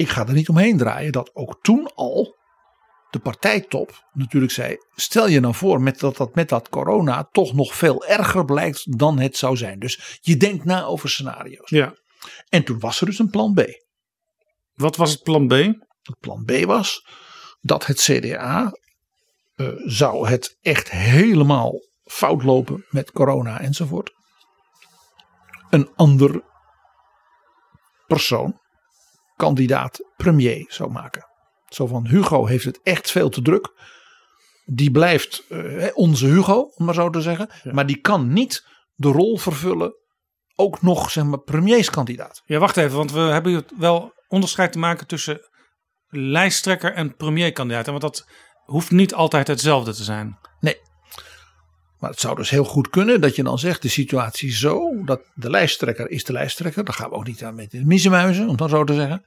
ik ga er niet omheen draaien dat ook toen al de partijtop natuurlijk zei: stel je nou voor met dat dat met dat corona toch nog veel erger blijkt dan het zou zijn. Dus je denkt na over scenario's. Ja. En toen was er dus een plan B. Wat was het plan B? Het plan B was dat het CDA uh, zou het echt helemaal fout lopen met corona enzovoort. Een ander persoon kandidaat premier zou maken. Zo van Hugo heeft het echt veel te druk. Die blijft uh, onze Hugo, om maar zo te zeggen. Maar die kan niet de rol vervullen ook nog zeg maar premierskandidaat. Ja, wacht even, want we hebben hier wel onderscheid te maken tussen lijsttrekker en premierkandidaat. Want dat hoeft niet altijd hetzelfde te zijn. Nee. Maar het zou dus heel goed kunnen dat je dan zegt de situatie zo dat de lijsttrekker is de lijsttrekker. Daar gaan we ook niet aan met de missemuizen, om dan zo te zeggen.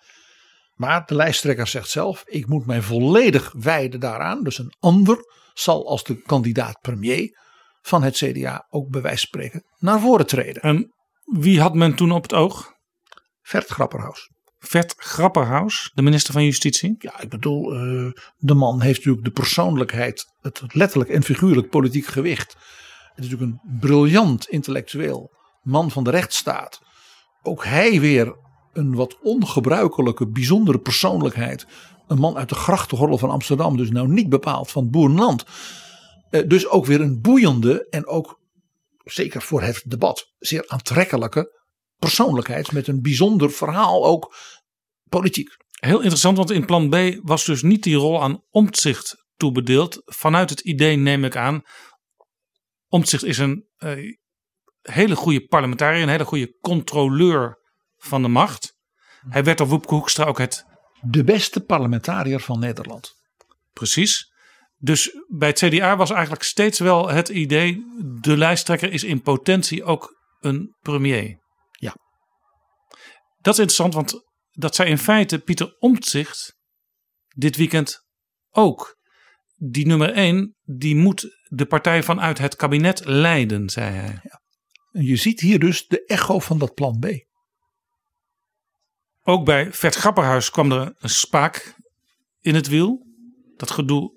Maar de lijsttrekker zegt zelf: ik moet mij volledig wijden daaraan. Dus een ander zal als de kandidaat premier van het CDA ook bij wijze van spreken naar voren treden. En wie had men toen op het oog? Vert Grapperhaus. Vert Grapperhaus, de minister van Justitie? Ja, ik bedoel, uh, de man heeft natuurlijk de persoonlijkheid, het letterlijk en figuurlijk politiek gewicht. Het is natuurlijk een briljant intellectueel, man van de rechtsstaat. Ook hij weer een wat ongebruikelijke, bijzondere persoonlijkheid. Een man uit de grachtengordel van Amsterdam, dus nou niet bepaald van boerenland. Uh, dus ook weer een boeiende en ook, zeker voor het debat, zeer aantrekkelijke persoonlijkheid met een bijzonder verhaal ook politiek. Heel interessant, want in plan B was dus niet die rol aan Omtzigt toebedeeld. Vanuit het idee neem ik aan, Omtzigt is een uh, hele goede parlementariër, een hele goede controleur van de macht. Hij werd door Woepke Hoekstra ook het... De beste parlementariër van Nederland. Precies. Dus bij het CDA was eigenlijk steeds wel het idee, de lijsttrekker is in potentie ook een premier. Dat is interessant, want dat zei in feite Pieter Omtzigt dit weekend ook. Die nummer 1, die moet de partij vanuit het kabinet leiden, zei hij. Ja. En je ziet hier dus de echo van dat plan B. Ook bij Vert Grapperhuis kwam er een spaak in het wiel. Dat gedoe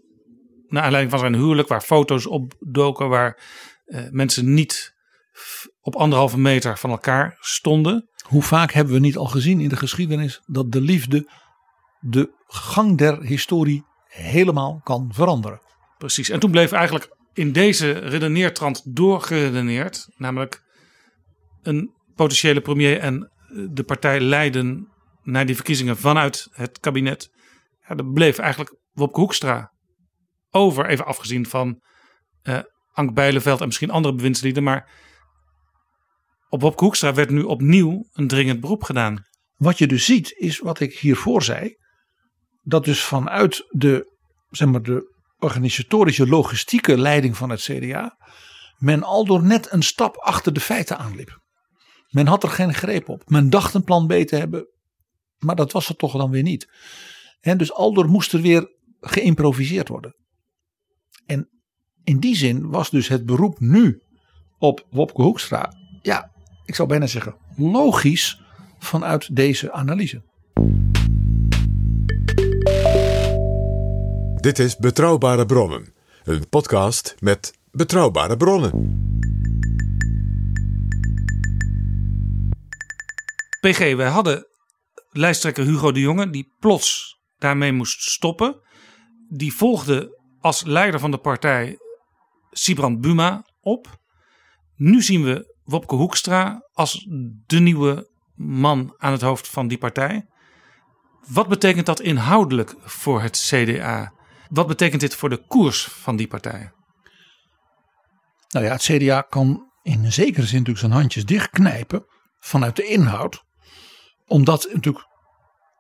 naar aanleiding van zijn huwelijk, waar foto's opdoken, waar eh, mensen niet op anderhalve meter van elkaar stonden. Hoe vaak hebben we niet al gezien in de geschiedenis dat de liefde de gang der historie helemaal kan veranderen? Precies. En toen bleef eigenlijk in deze redeneertrand doorgeredeneerd, namelijk een potentiële premier en de partij leiden naar die verkiezingen vanuit het kabinet. Ja, dat bleef eigenlijk Wopke Hoekstra over, even afgezien van uh, Ank Bijleveld en misschien andere bewindslieden, maar op Bob Hoekstra werd nu opnieuw een dringend beroep gedaan. Wat je dus ziet is wat ik hiervoor zei. Dat dus vanuit de, zeg maar, de organisatorische logistieke leiding van het CDA. Men al door net een stap achter de feiten aanliep. Men had er geen greep op. Men dacht een plan B te hebben. Maar dat was het toch dan weer niet. En dus aldoor moest er weer geïmproviseerd worden. En in die zin was dus het beroep nu op Wopke Hoekstra. Ja, ik zou bijna zeggen, logisch vanuit deze analyse. Dit is Betrouwbare Bronnen, een podcast met betrouwbare bronnen. PG, wij hadden lijsttrekker Hugo de Jonge, die plots daarmee moest stoppen. Die volgde als leider van de partij Sibrand Buma op. Nu zien we Wopke Hoekstra als de nieuwe man aan het hoofd van die partij. Wat betekent dat inhoudelijk voor het CDA? Wat betekent dit voor de koers van die partij? Nou ja, het CDA kan in zekere zin natuurlijk zijn handjes dichtknijpen vanuit de inhoud. Omdat natuurlijk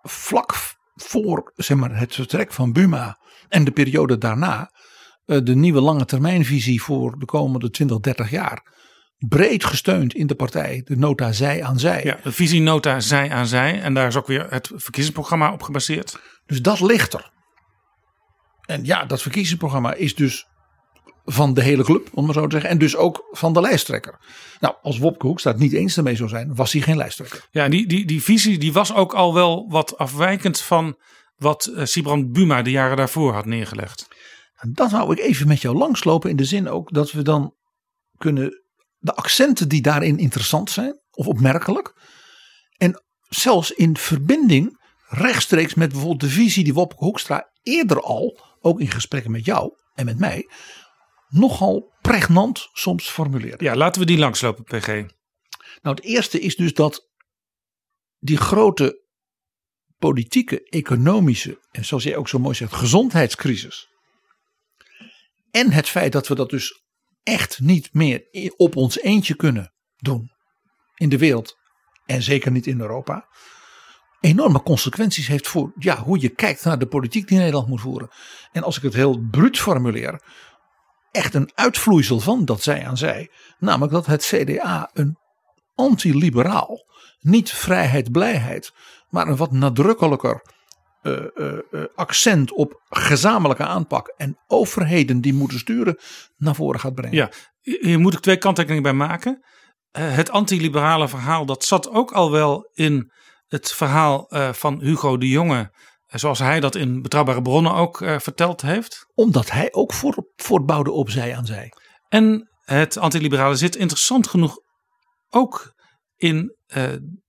vlak voor zeg maar, het vertrek van Buma en de periode daarna eh, de nieuwe lange termijnvisie voor de komende 20, 30 jaar breed gesteund in de partij. De nota zij aan zij. Ja, de visienota zij aan zij. En daar is ook weer het verkiezingsprogramma op gebaseerd. Dus dat ligt er. En ja, dat verkiezingsprogramma is dus van de hele club, om maar zo te zeggen. En dus ook van de lijsttrekker. Nou, als Wopke Hoekstra het niet eens ermee zou zijn, was hij geen lijsttrekker. Ja, die, die, die visie die was ook al wel wat afwijkend van wat uh, Sibrand Buma de jaren daarvoor had neergelegd. En dat wou ik even met jou langslopen in de zin ook dat we dan kunnen de accenten die daarin interessant zijn of opmerkelijk. En zelfs in verbinding rechtstreeks met bijvoorbeeld de visie die Wopke Hoekstra eerder al, ook in gesprekken met jou en met mij, nogal pregnant soms formuleerde. Ja, laten we die langslopen, PG. Nou, het eerste is dus dat die grote politieke, economische en zoals jij ook zo mooi zegt, gezondheidscrisis. En het feit dat we dat dus echt niet meer op ons eentje kunnen doen. in de wereld en zeker niet in Europa enorme consequenties heeft voor ja, hoe je kijkt naar de politiek die Nederland moet voeren. En als ik het heel bruut formuleer, echt een uitvloeisel van dat zij aan zij. Namelijk dat het CDA een antiliberaal, niet vrijheid, blijheid, maar een wat nadrukkelijker uh, uh, uh, accent op gezamenlijke aanpak en overheden die moeten sturen naar voren gaat brengen. Ja, hier moet ik twee kanttekeningen bij maken. het antiliberale verhaal dat zat ook al wel in het verhaal uh, van Hugo de Jonge, zoals hij dat in Betrouwbare Bronnen ook uh, verteld heeft. Omdat hij ook voor, voortbouwde op zij aan zij. En het antiliberale zit interessant genoeg ook in uh,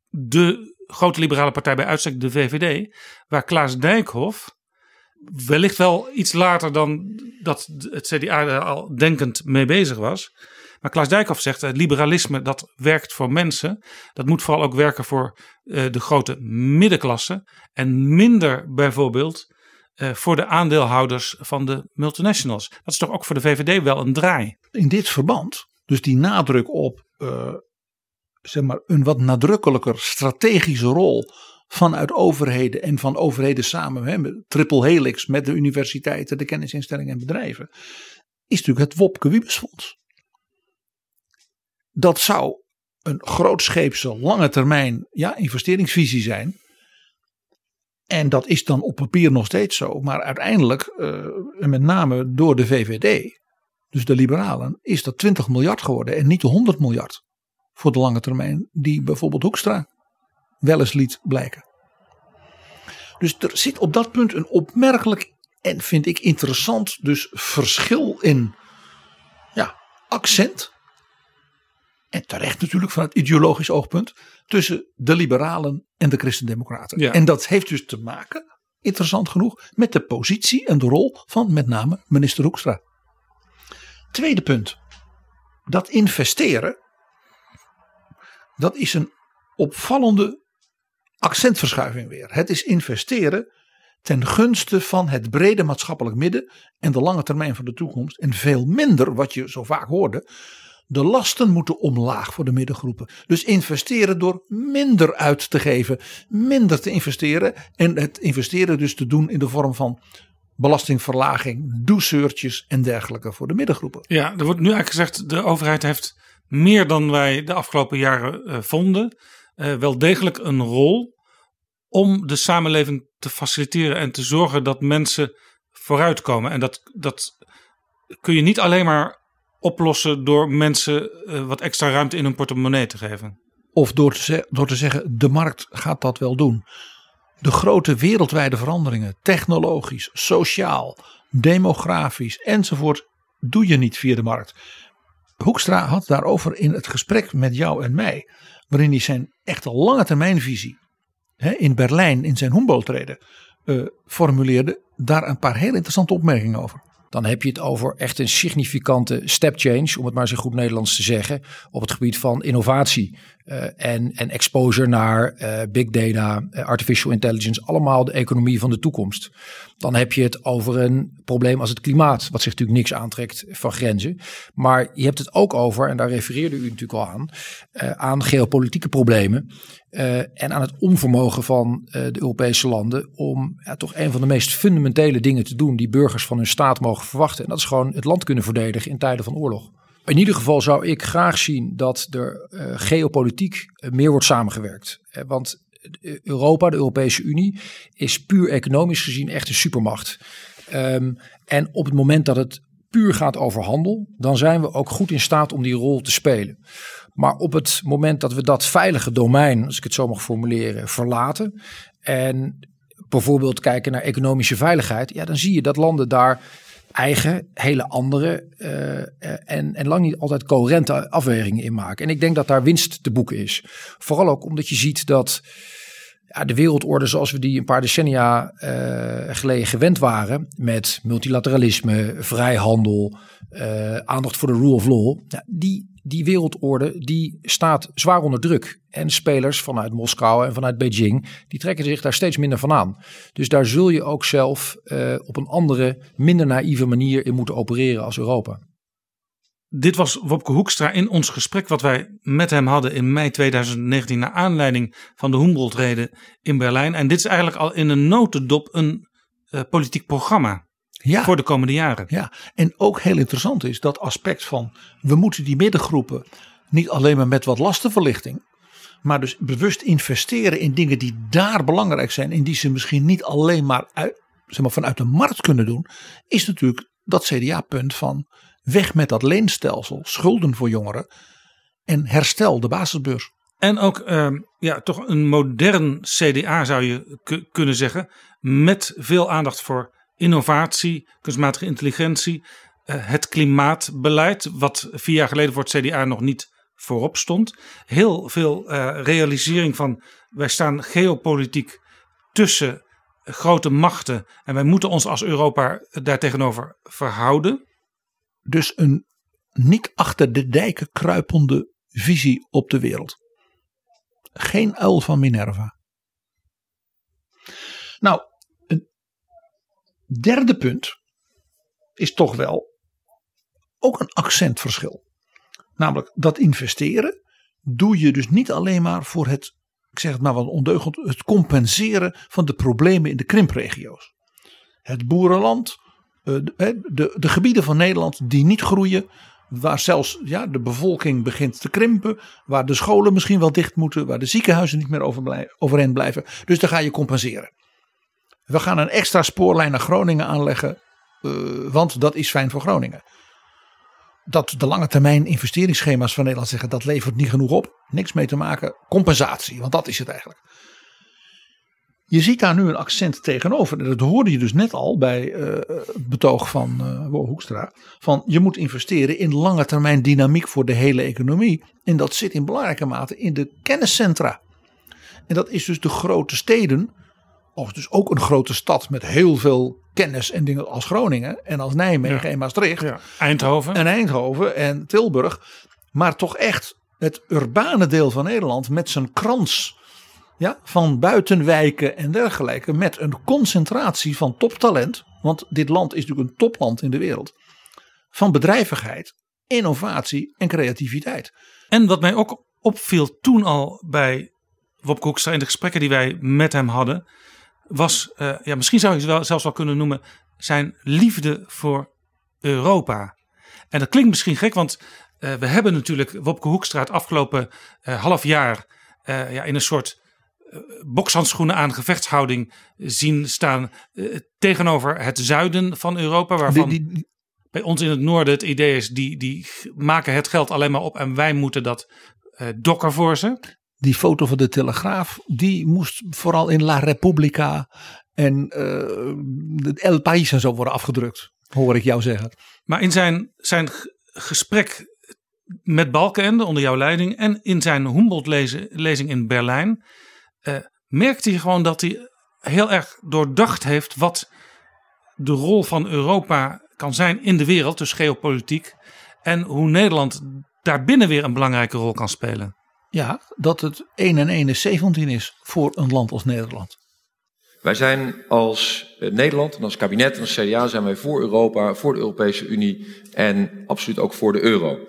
de grote liberale partij bij uitstek, de VVD, waar Klaas Dijkhoff wellicht wel iets later dan dat het CDA er al denkend mee bezig was. Maar Klaas Dijkhoff zegt, het liberalisme dat werkt voor mensen. Dat moet vooral ook werken voor uh, de grote middenklasse. En minder bijvoorbeeld uh, voor de aandeelhouders van de multinationals. Dat is toch ook voor de VVD wel een draai. In dit verband, dus die nadruk op uh, zeg maar een wat nadrukkelijker strategische rol vanuit overheden en van overheden samen, hè, triple helix met de universiteiten, de kennisinstellingen en bedrijven, is natuurlijk het Wopke Wiebesfonds. Dat zou een grootscheepse lange termijn ja, investeringsvisie zijn. En dat is dan op papier nog steeds zo. Maar uiteindelijk, uh, met name door de VVD, dus de liberalen, is dat 20 miljard geworden en niet 100 miljard voor de lange termijn die bijvoorbeeld Hoekstra wel eens liet blijken. Dus er zit op dat punt een opmerkelijk en vind ik interessant dus verschil in ja, accent. En terecht natuurlijk van het ideologisch oogpunt tussen de liberalen en de christendemocraten. Ja. En dat heeft dus te maken, interessant genoeg, met de positie en de rol van met name minister Hoekstra. Tweede punt. Dat investeren, dat is een opvallende accentverschuiving weer. Het is investeren ten gunste van het brede maatschappelijk midden en de lange termijn van de toekomst. En veel minder, wat je zo vaak hoorde, de lasten moeten omlaag voor de middengroepen. Dus investeren door minder uit te geven, minder te investeren. En het investeren dus te doen in de vorm van belastingverlaging, douceurtjes en dergelijke voor de middengroepen. Ja, er wordt nu eigenlijk gezegd, de overheid heeft meer dan wij de afgelopen jaren uh, vonden, uh, wel degelijk een rol om de samenleving te faciliteren en te zorgen dat mensen vooruitkomen. En dat, dat kun je niet alleen maar oplossen door mensen uh, wat extra ruimte in hun portemonnee te geven. Of door door te zeggen, de markt gaat dat wel doen. De grote wereldwijde veranderingen, technologisch, sociaal, demografisch enzovoort, doe je niet via de markt. Hoekstra had daarover in het gesprek met jou en mij, waarin hij zijn echte lange termijnvisie hè, in Berlijn in zijn Humboldt-reden uh, formuleerde, daar een paar heel interessante opmerkingen over. Dan heb je het over echt een significante step change, om het maar zo goed Nederlands te zeggen, op het gebied van innovatie uh, en, en exposure naar uh, big data, artificial intelligence, allemaal de economie van de toekomst. Dan heb je het over een probleem als het klimaat, wat zich natuurlijk niks aantrekt van grenzen. Maar je hebt het ook over, en daar refereerde u natuurlijk al aan, aan geopolitieke problemen. en aan het onvermogen van de Europese landen om ja, toch een van de meest fundamentele dingen te doen die burgers van hun staat mogen verwachten. En dat is gewoon het land kunnen verdedigen in tijden van oorlog. In ieder geval zou ik graag zien dat er geopolitiek meer wordt samengewerkt. Want Europa, de Europese Unie, is puur economisch gezien echt een supermacht. Um, en op het moment dat het puur gaat over handel, dan zijn we ook goed in staat om die rol te spelen. Maar op het moment dat we dat veilige domein, als ik het zo mag formuleren, verlaten en bijvoorbeeld kijken naar economische veiligheid, ja, dan zie je dat landen daar eigen, hele andere uh, en, en lang niet altijd coherente afwegingen in maken. En ik denk dat daar winst te boeken is. Vooral ook omdat je ziet dat de wereldorde zoals we die een paar decennia uh, geleden gewend waren, met multilateralisme, vrijhandel, aandacht voor de rule of law, die die wereldorde die staat zwaar onder druk. En spelers vanuit Moskou en vanuit Beijing, die trekken zich daar steeds minder van aan. Dus daar zul je ook zelf uh, op een andere, minder naïeve manier in moeten opereren als Europa. Dit was Wopke Hoekstra in ons gesprek wat wij met hem hadden in mei 2019 naar aanleiding van de Humboldt-reden in Berlijn. En dit is eigenlijk al in een notendop een uh, politiek programma ja. voor de komende jaren. Ja, en ook heel interessant is dat aspect van we moeten die middengroepen niet alleen maar met wat lastenverlichting, maar dus bewust investeren in dingen die daar belangrijk zijn en die ze misschien niet alleen maar, uit, zeg maar vanuit de markt kunnen doen, is natuurlijk dat CDA-punt van weg met dat leenstelsel, schulden voor jongeren en herstel de basisbeurs. En ook uh, ja, toch een modern CDA zou je kunnen zeggen, met veel aandacht voor innovatie, kunstmatige intelligentie, uh, het klimaatbeleid, wat vier jaar geleden voor het CDA nog niet voorop stond. Heel veel uh, realisering van wij staan geopolitiek tussen grote machten en wij moeten ons als Europa daartegenover verhouden. Dus een niet achter de dijken kruipende visie op de wereld. Geen uil van Minerva. Nou, een derde punt is toch wel ook een accentverschil. Namelijk dat investeren doe je dus niet alleen maar voor het, ik zeg het maar wat ondeugend, het compenseren van de problemen in de krimpregio's. Het boerenland, de, de, de gebieden van Nederland die niet groeien, waar zelfs ja, de bevolking begint te krimpen, waar de scholen misschien wel dicht moeten, waar de ziekenhuizen niet meer overeind blijven. Dus daar ga je compenseren. We gaan een extra spoorlijn naar Groningen aanleggen, uh, want dat is fijn voor Groningen dat de lange termijn investeringsschema's van Nederland zeggen dat levert niet genoeg op. Niks mee te maken. Compensatie, want dat is het eigenlijk. Je ziet daar nu een accent tegenover. En dat hoorde je dus net al bij uh, het betoog van uh, Hoekstra. Van je moet investeren in lange termijn dynamiek voor de hele economie. En dat zit in belangrijke mate in de kenniscentra. En dat is dus de grote steden. Of dus ook een grote stad met heel veel kennis en dingen als Groningen en als Nijmegen en Maastricht. Ja. Eindhoven. En Eindhoven en Tilburg. Maar toch echt het urbane deel van Nederland met zijn krans ja, van buitenwijken en dergelijke. Met een concentratie van toptalent. Want dit land is natuurlijk een topland in de wereld. Van bedrijvigheid, innovatie en creativiteit. En wat mij ook opviel toen al bij Wopke Hoekstra in de gesprekken die wij met hem hadden was, uh, ja, misschien zou je het wel, zelfs wel kunnen noemen, zijn liefde voor Europa. En dat klinkt misschien gek, want uh, we hebben natuurlijk Wopke Hoekstra het afgelopen uh, half jaar ja, in een soort bokshandschoenen aan gevechtshouding zien staan tegenover het zuiden van Europa, waarvan die, die, bij ons in het noorden het idee is, die, die maken het geld alleen maar op en wij moeten dat dokken voor ze die foto van de Telegraaf, die moest vooral in La Repubblica en uh, El País en zo worden afgedrukt, hoor ik jou zeggen. Maar in zijn, zijn gesprek met Balkenende onder jouw leiding en in zijn Humboldt-lezing in Berlijn, uh, merkte hij gewoon dat hij heel erg doordacht heeft wat de rol van Europa kan zijn in de wereld, dus geopolitiek, en hoe Nederland daarbinnen weer een belangrijke rol kan spelen. Ja, dat het 1 en 1 is 17 is voor een land als Nederland. Wij zijn als eh, Nederland en als kabinet en als CDA zijn wij voor Europa, voor de Europese Unie en absoluut ook voor de euro.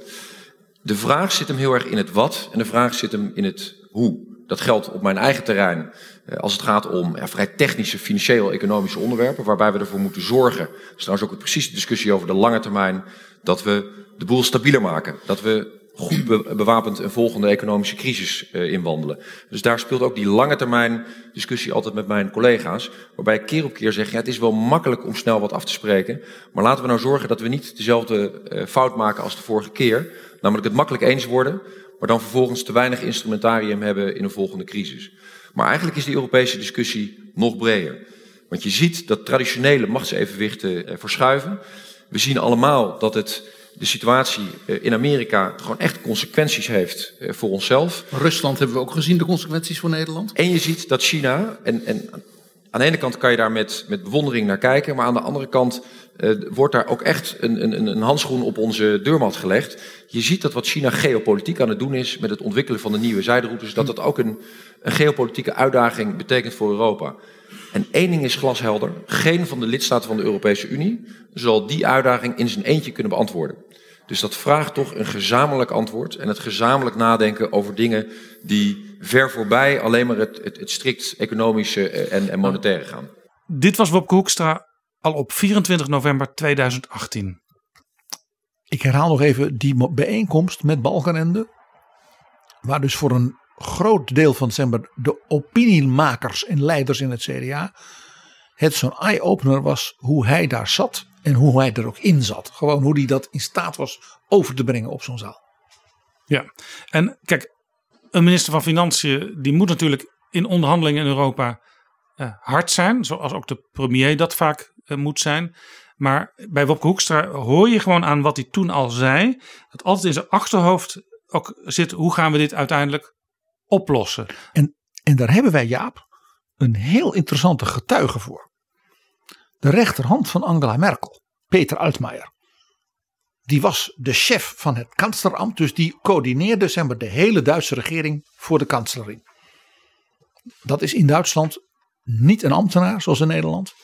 De vraag zit hem heel erg in het wat en de vraag zit hem in het hoe. Dat geldt op mijn eigen terrein eh, als het gaat om vrij technische, financieel-economische onderwerpen, waarbij we ervoor moeten zorgen, dat is trouwens ook precies de discussie over de lange termijn, dat we de boel stabieler maken. Dat we goed bewapend een volgende economische crisis uh, inwandelen. Dus daar speelt ook die lange termijn discussie altijd met mijn collega's. Waarbij ik keer op keer zeg, ja, het is wel makkelijk om snel wat af te spreken. Maar laten we nou zorgen dat we niet dezelfde uh, fout maken als de vorige keer. Namelijk het makkelijk eens worden, maar dan vervolgens te weinig instrumentarium hebben in een volgende crisis. Maar eigenlijk is die Europese discussie nog breder. Want je ziet dat traditionele machtsevenwichten verschuiven. We zien allemaal dat het de situatie eh, in Amerika gewoon echt consequenties heeft eh, voor onszelf. Rusland hebben we ook gezien, de consequenties voor Nederland. En je ziet dat China, en, en aan de ene kant kan je daar met, met bewondering naar kijken, maar aan de andere kant uh, wordt daar ook echt een, een, een handschoen op onze deurmat gelegd. Je ziet dat wat China geopolitiek aan het doen is met het ontwikkelen van de nieuwe zijderoutes, dat dat ook een, een geopolitieke uitdaging betekent voor Europa. En één ding is glashelder: geen van de lidstaten van de Europese Unie zal die uitdaging in zijn eentje kunnen beantwoorden. Dus dat vraagt toch een gezamenlijk antwoord en het gezamenlijk nadenken over dingen die ver voorbij alleen maar het, het, het strikt economische en, en monetaire gaan. Dit was Wopke Hoekstra al op 24 november 2018. Ik herhaal nog even die bijeenkomst met Balkenende. Waar dus voor een groot deel van december de opiniemakers en leiders in het CDA. Het zo'n eye-opener was hoe hij daar zat en hoe hij er ook in zat. Gewoon hoe hij dat in staat was over te brengen op zo'n zaal. Ja, en kijk, een minister van Financiën die moet natuurlijk in onderhandelingen in Europa uh, hard zijn. Zoals ook de premier dat vaak uh, moet zijn. Maar bij Wopke Hoekstra hoor je gewoon aan wat hij toen al zei. Dat altijd in zijn achterhoofd ook zit, hoe gaan we dit uiteindelijk oplossen? En, en daar hebben wij, Jaap, een heel interessante getuige voor. De rechterhand van Angela Merkel, Peter Altmaier. Die was de chef van het kansleramt, dus die coördineerde zeg maar, de hele Duitse regering voor de kanslerin. Dat is in Duitsland niet een ambtenaar zoals in Nederland,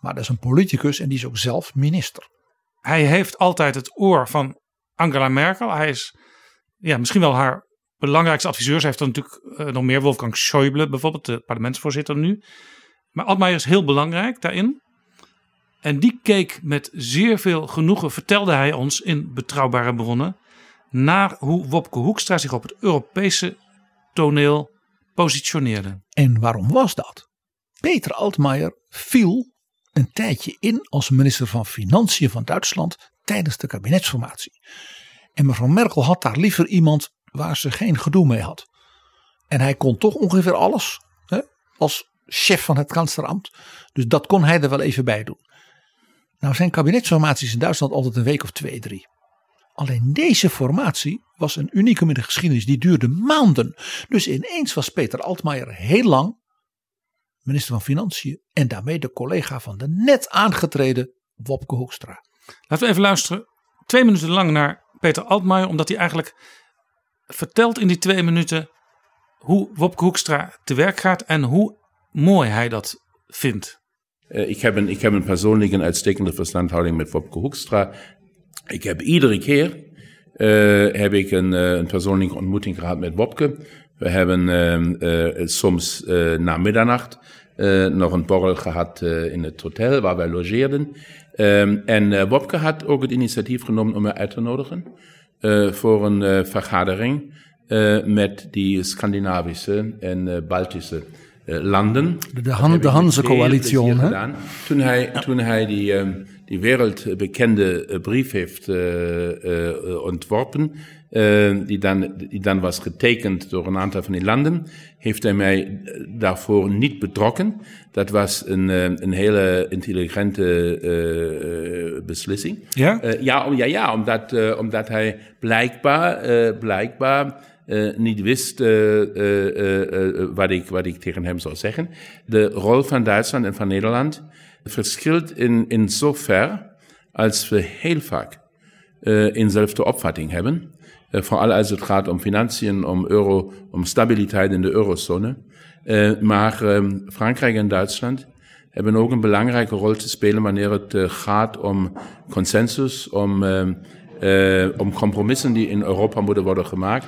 maar dat is een politicus en die is ook zelf minister. Hij heeft altijd het oor van Angela Merkel. Hij is ja, misschien wel haar belangrijkste adviseur. Ze heeft er natuurlijk uh, nog meer. Wolfgang Schäuble bijvoorbeeld, de parlementsvoorzitter nu. Maar Altmaier is heel belangrijk daarin. En die keek met zeer veel genoegen, vertelde hij ons in betrouwbare bronnen, naar hoe Wopke Hoekstra zich op het Europese toneel positioneerde. En waarom was dat? Peter Altmaier viel een tijdje in als minister van Financiën van Duitsland tijdens de kabinetsformatie. En mevrouw Merkel had daar liever iemand waar ze geen gedoe mee had. En hij kon toch ongeveer alles hè, als chef van het kansleramt. Dus dat kon hij er wel even bij doen. Nou zijn kabinetsformaties in Duitsland altijd een week of twee, drie. Alleen deze formatie was een unicum in de geschiedenis. Die duurde maanden. Dus ineens was Peter Altmaier heel lang minister van Financiën. En daarmee de collega van de net aangetreden Wopke Hoekstra. Laten we even luisteren. Twee minuten lang naar Peter Altmaier. Omdat hij eigenlijk vertelt in die twee minuten hoe Wopke Hoekstra te werk gaat. En hoe mooi hij dat vindt. Uh, ik, heb een, ik heb een persoonlijke uitstekende verstandhouding met Wopke Hoekstra. Ik heb iedere keer uh, heb ik een, uh, een persoonlijke ontmoeting gehad met Wopke. We hebben ehm, soms na middernacht nog een borrel gehad in het hotel waar wij logeerden. Um, en Wopke had ook het initiatief genomen om mij uit te nodigen voor een vergadering met die Scandinavische en Baltische uh, landen. De, Han, de Hanse-coalitie. Toen hij, ja. toen hij die, um, die wereldbekende uh, brief heeft uh, ontworpen, die, dan, die dan was getekend door een aantal van die landen, heeft hij mij daarvoor niet betrokken. Dat was een, een hele intelligente beslissing. Ja? ja, ja, ja, omdat, omdat hij blijkbaar, blijkbaar uh, niet wist uh, uh, wat, ik, wat ik tegen hem zou zeggen. De rol van Duitsland en van Nederland verschilt in, in zover als we heel vaak eenzelfde opvatting hebben. vooral als het gaat om financiën, om euro, om stabiliteit in de eurozone. maar ehm, Frankrijk en Duitsland hebben ook een belangrijke rol te spelen wanneer het gaat om consensus, om ehm, om compromissen die in Europa moeten worden gemaakt.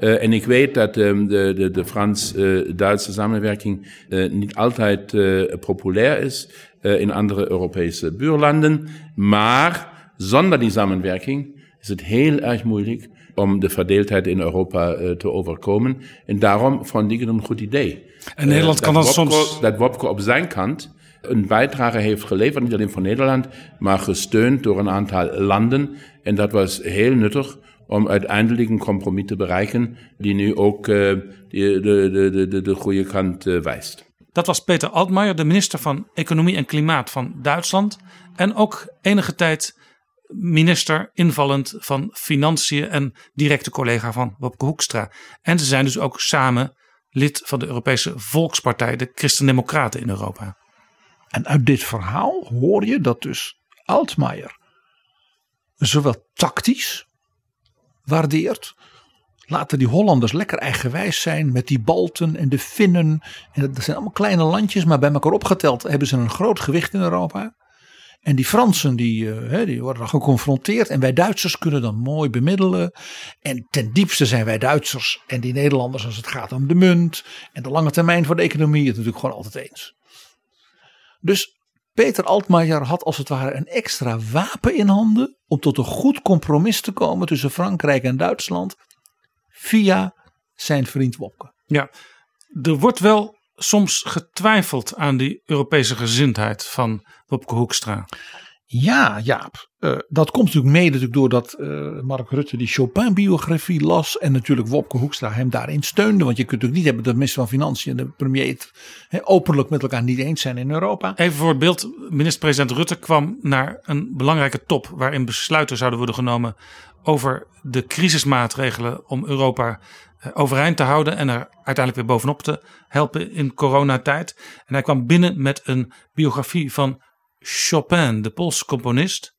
Uh, en ik weet dat um, de, de, de Frans-Duitse samenwerking uh, niet altijd populair is in andere Europese buurlanden. Maar zonder die samenwerking is het heel erg moeilijk om de verdeeldheid in Europa te overkomen. En daarom vond ik het een goed idee. En Nederland kan Wopke, soms... Dat Wopke op zijn kant een bijdrage heeft geleverd, niet alleen van Nederland, maar gesteund door een aantal landen. En dat was heel nuttig om uiteindelijk een compromis te bereiken die nu ook uh, de, de, de, de, de goede kant uh, wijst. Dat was Peter Altmaier, de minister van Economie en Klimaat van Duitsland. En ook enige tijd minister invallend van Financiën en directe collega van Wopke Hoekstra. En ze zijn dus ook samen lid van de Europese Volkspartij, de Christen-Democraten in Europa. En uit dit verhaal hoor je dat dus Altmaier zowel tactisch waardeert. Laten die Hollanders lekker eigenwijs zijn met die Balten en de Finnen. En dat zijn allemaal kleine landjes, maar bij elkaar opgeteld hebben ze een groot gewicht in Europa. En die Fransen die, uh, die worden dan geconfronteerd. En wij Duitsers kunnen dan mooi bemiddelen. En ten diepste zijn wij Duitsers en die Nederlanders als het gaat om de munt. En de lange termijn voor de economie het natuurlijk gewoon altijd eens. Dus Peter Altmaier had als het ware een extra wapen in handen. Om tot een goed compromis te komen tussen Frankrijk en Duitsland. Via zijn vriend Wopke. Ja, er wordt wel soms getwijfeld aan die Europese gezindheid van Wopke Hoekstra. Ja, Jaap. Uh, dat komt natuurlijk mede natuurlijk doordat uh, Mark Rutte die Chopin-biografie las. En natuurlijk Wopke Hoekstra hem daarin steunde. Want je kunt natuurlijk niet hebben dat de minister van Financiën en de premier het he, openlijk met elkaar niet eens zijn in Europa. Even voor beeld. Minister-president Rutte kwam naar een belangrijke top. Waarin besluiten zouden worden genomen over de crisismaatregelen om Europa eh, overeind te houden en er uiteindelijk weer bovenop te helpen in coronatijd. En hij kwam binnen met een biografie van Chopin, de Poolse componist.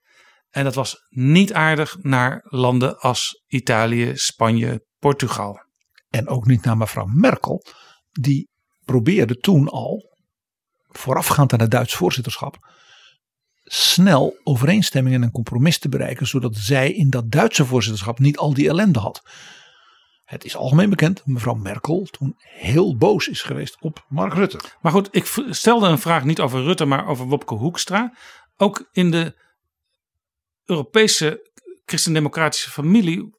En dat was niet aardig naar landen als Italië, Spanje, Portugal. En ook niet naar mevrouw Merkel, die probeerde toen al, voorafgaand aan het Duits voorzitterschap, snel overeenstemmingen en compromis te bereiken, zodat zij in dat Duitse voorzitterschap niet al die ellende had. Het is algemeen bekend, mevrouw Merkel toen heel boos is geweest op Mark Rutte. Maar goed, ik stelde een vraag niet over Rutte, maar over Wopke Hoekstra. Ook in de Europese christendemocratische familie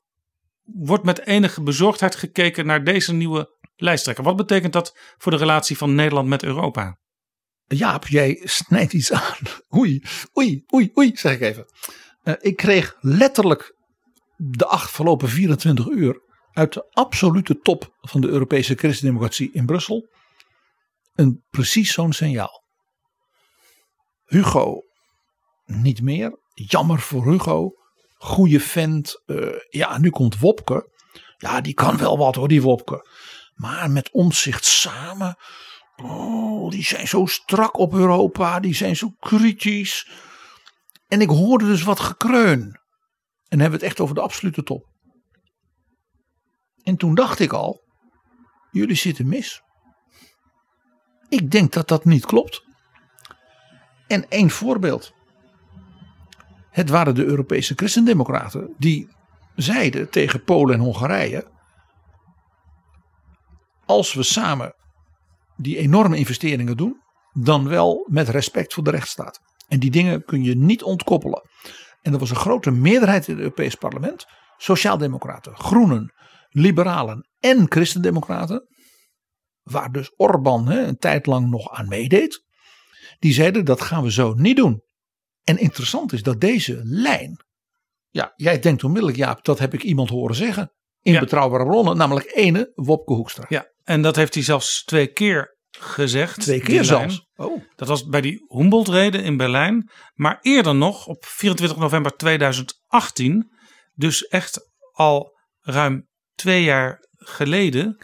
wordt met enige bezorgdheid gekeken naar deze nieuwe lijsttrekker. Wat betekent dat voor de relatie van Nederland met Europa? Jaap, jij snijdt iets aan. Oei, oei, oei, oei, zeg ik even. Uh, ik kreeg letterlijk de afgelopen 24 uur uit de absolute top van de Europese christendemocratie in Brussel een precies zo'n signaal. Hugo niet meer. Jammer voor Hugo. Goeie vent. Uh, ja, nu komt Wopke. Ja, die kan wel wat hoor, die Wopke. Maar met omzicht samen. Oh, die zijn zo strak op Europa. Die zijn zo kritisch. En ik hoorde dus wat gekreun. En dan hebben we het echt over de absolute top. En toen dacht ik al, jullie zitten mis. Ik denk dat dat niet klopt. En één voorbeeld. Het waren de Europese christendemocraten die zeiden tegen Polen en Hongarije: als we samen die enorme investeringen doen, dan wel met respect voor de rechtsstaat. En die dingen kun je niet ontkoppelen. En er was een grote meerderheid in het Europees Parlement: Sociaaldemocraten, Groenen, liberalen en christendemocraten, waar dus Orbán hè, een tijd lang nog aan meedeed, die zeiden dat gaan we zo niet doen. En interessant is dat deze lijn, ja, jij denkt onmiddellijk Jaap, dat heb ik iemand horen zeggen in betrouwbare bronnen, namelijk ene Wopke Hoekstra. Ja, en dat heeft hij zelfs twee keer gezegd. Twee keer zelfs? Oh. Dat was bij die Humboldt-rede in Berlijn. Maar eerder nog, op 24 november 2018, dus echt al ruim twee jaar geleden